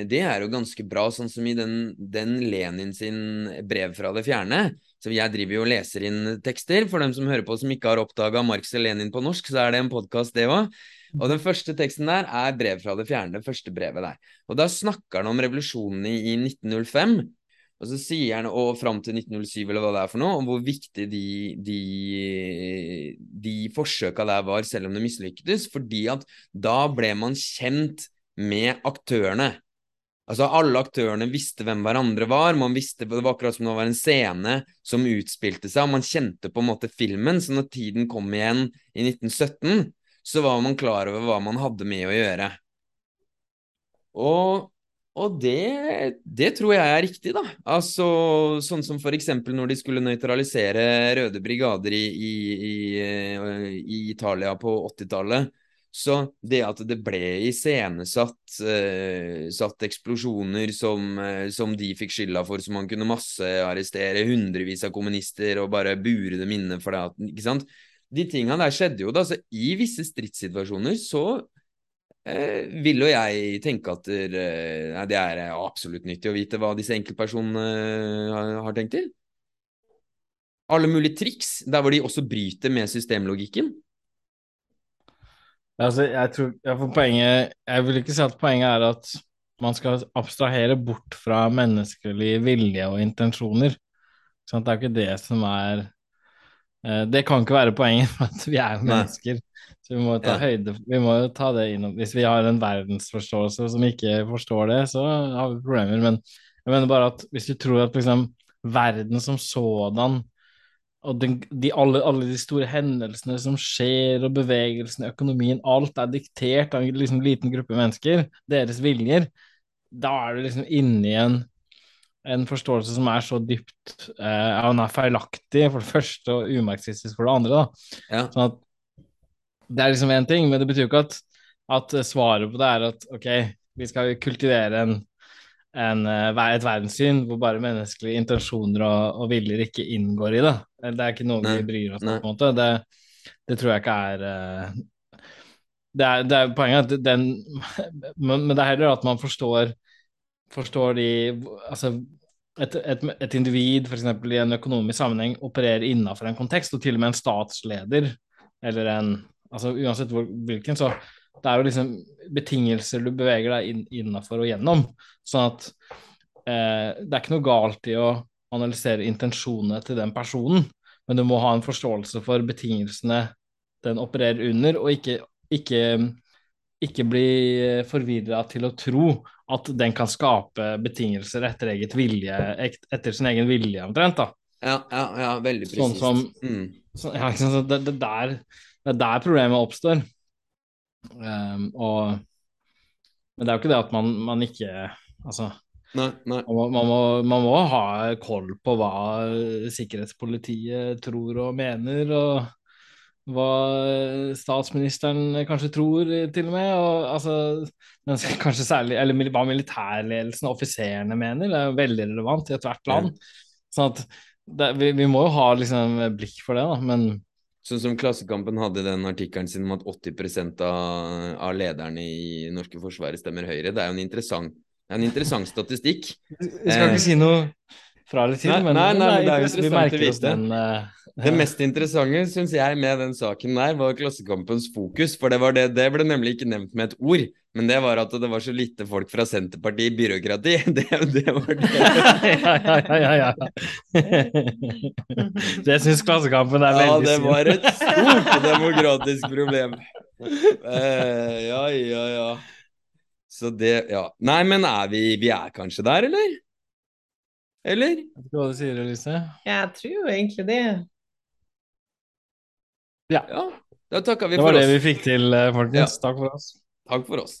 det er jo ganske bra, sånn som i den, den Lenin sin brev fra det fjerne. Så jeg driver jo og leser inn tekster. For dem som hører på som ikke har oppdaga Marx og Lenin på norsk, så er det en podkast, det òg. Og den første teksten der er brev fra det fjerne, det første brevet der. Og da snakker han om revolusjonen i, i 1905. Og så sier han, og fram til 1907 eller hva det er for noe, om hvor viktig de, de, de forsøka der var, selv om det mislyktes. Fordi at da ble man kjent med aktørene. Altså Alle aktørene visste hvem hverandre var. man visste, Det var akkurat som det var en scene som utspilte seg. og Man kjente på en måte filmen. Så når tiden kom igjen i 1917, så var man klar over hva man hadde med å gjøre. Og og det, det, tror jeg er riktig, da. Altså, sånn som f.eks. når de skulle nøytralisere røde brigader i, i, i, i Italia på 80-tallet. Så det at det ble iscenesatt uh, satt eksplosjoner som, uh, som, de fikk skylda for, så man kunne massearrestere hundrevis av kommunister og bare bure dem inne for det. Ikke sant? De tingene der skjedde jo da. Så i visse stridssituasjoner så eh, vil jo jeg tenke at eh, det er absolutt nyttig å vite hva disse enkeltpersonene har, har tenkt til. Alle mulige triks der hvor de også bryter med systemlogikken. Altså, jeg tror jeg, poenget, jeg vil ikke si at poenget er at man skal abstrahere bort fra menneskelig vilje og intensjoner. At det er ikke det som er eh, Det kan ikke være poenget, for at vi er mennesker. Så vi må ta høyde Vi må jo ta det innom Hvis vi har en verdensforståelse som ikke forstår det, så har vi problemer. Men jeg mener bare at hvis du tror at liksom verden som sådan og den, de, alle, alle, de store hendelsene som skjer, og bevegelsene, økonomien, alt er diktert av en liksom, liten gruppe mennesker, deres viljer, da er du liksom inni en, en forståelse som er så dypt eh, Han er feilaktig for det første og umarxistisk for det andre. Ja. Sånn at det er liksom én ting, men det betyr jo ikke at, at, svaret på det er at ok, vi skal kultivere en, en, eh, et verdenssyn hvor bare menneskelige intensjoner og, og viljer ikke inngår i det. Det er ikke noe Nei. vi bryr oss om, på en måte. Det, det, tror jeg ikke er uh, det er, det er poenget at den men, men, det er heller at man forstår forstår de Altså et, et, et individ f.eks. i en økonomisk sammenheng opererer innenfor en kontekst, og til og med en statsleder eller en altså Uansett hvor, hvilken, så det er jo liksom betingelser du beveger deg inn, innafor og gjennom. Sånn at eh, det er ikke noe galt i å analysere intensjonene til den personen, men du må ha en forståelse for betingelsene den opererer under, og ikke, ikke, ikke bli forvirra til å tro at den kan skape betingelser etter eget vilje, etter sin egen vilje, omtrent. da. Ja, ja, ja veldig presist. Sånn som, mm. så, ja, det, det, der, det er der problemet oppstår. Um, og, men det er jo ikke det at man, man ikke Altså nei, nei. Man, man, må, man, må, ha koll på hva sikkerhetspolitiet tror og mener, og hva statsministeren kanskje tror, til og med. Og, altså, kanskje særlig, eller hva militærledelsen og offiserene mener, det er jo veldig relevant i ethvert land. Sånn at det, vi, vi, må jo ha liksom, blikk for det, da, men Sånn som Klassekampen hadde den artikkelen sin om at 80 av, av lederne i norske forsvaret stemmer Høyre. Det er jo en interessant, en interessant statistikk. Vi skal ikke si noe fra eller til, nei, men, nei, nei, men det er jo interessant å vite. den uh, det mest interessante synes jeg med den saken der, var Klassekampens fokus. For det, det, det, ble nemlig ikke nevnt med et ord. Men det var at det var så lite folk fra Senterpartiet i byråkrati. Det, det var det. ja, ja, ja, ja. Det syns Klassekampen er veldig synd. Ja, det var et stort demokratisk problem. Uh, ja, ja, ja. Så det Ja. Nei, men er vi, vi er kanskje der, eller? Eller? Hva du sier Elise? Jeg tror egentlig det. Ja. ja. Da takker vi for oss. Det var det vi fikk til, eh, folkens. Ja. Takk for oss. Takk for oss.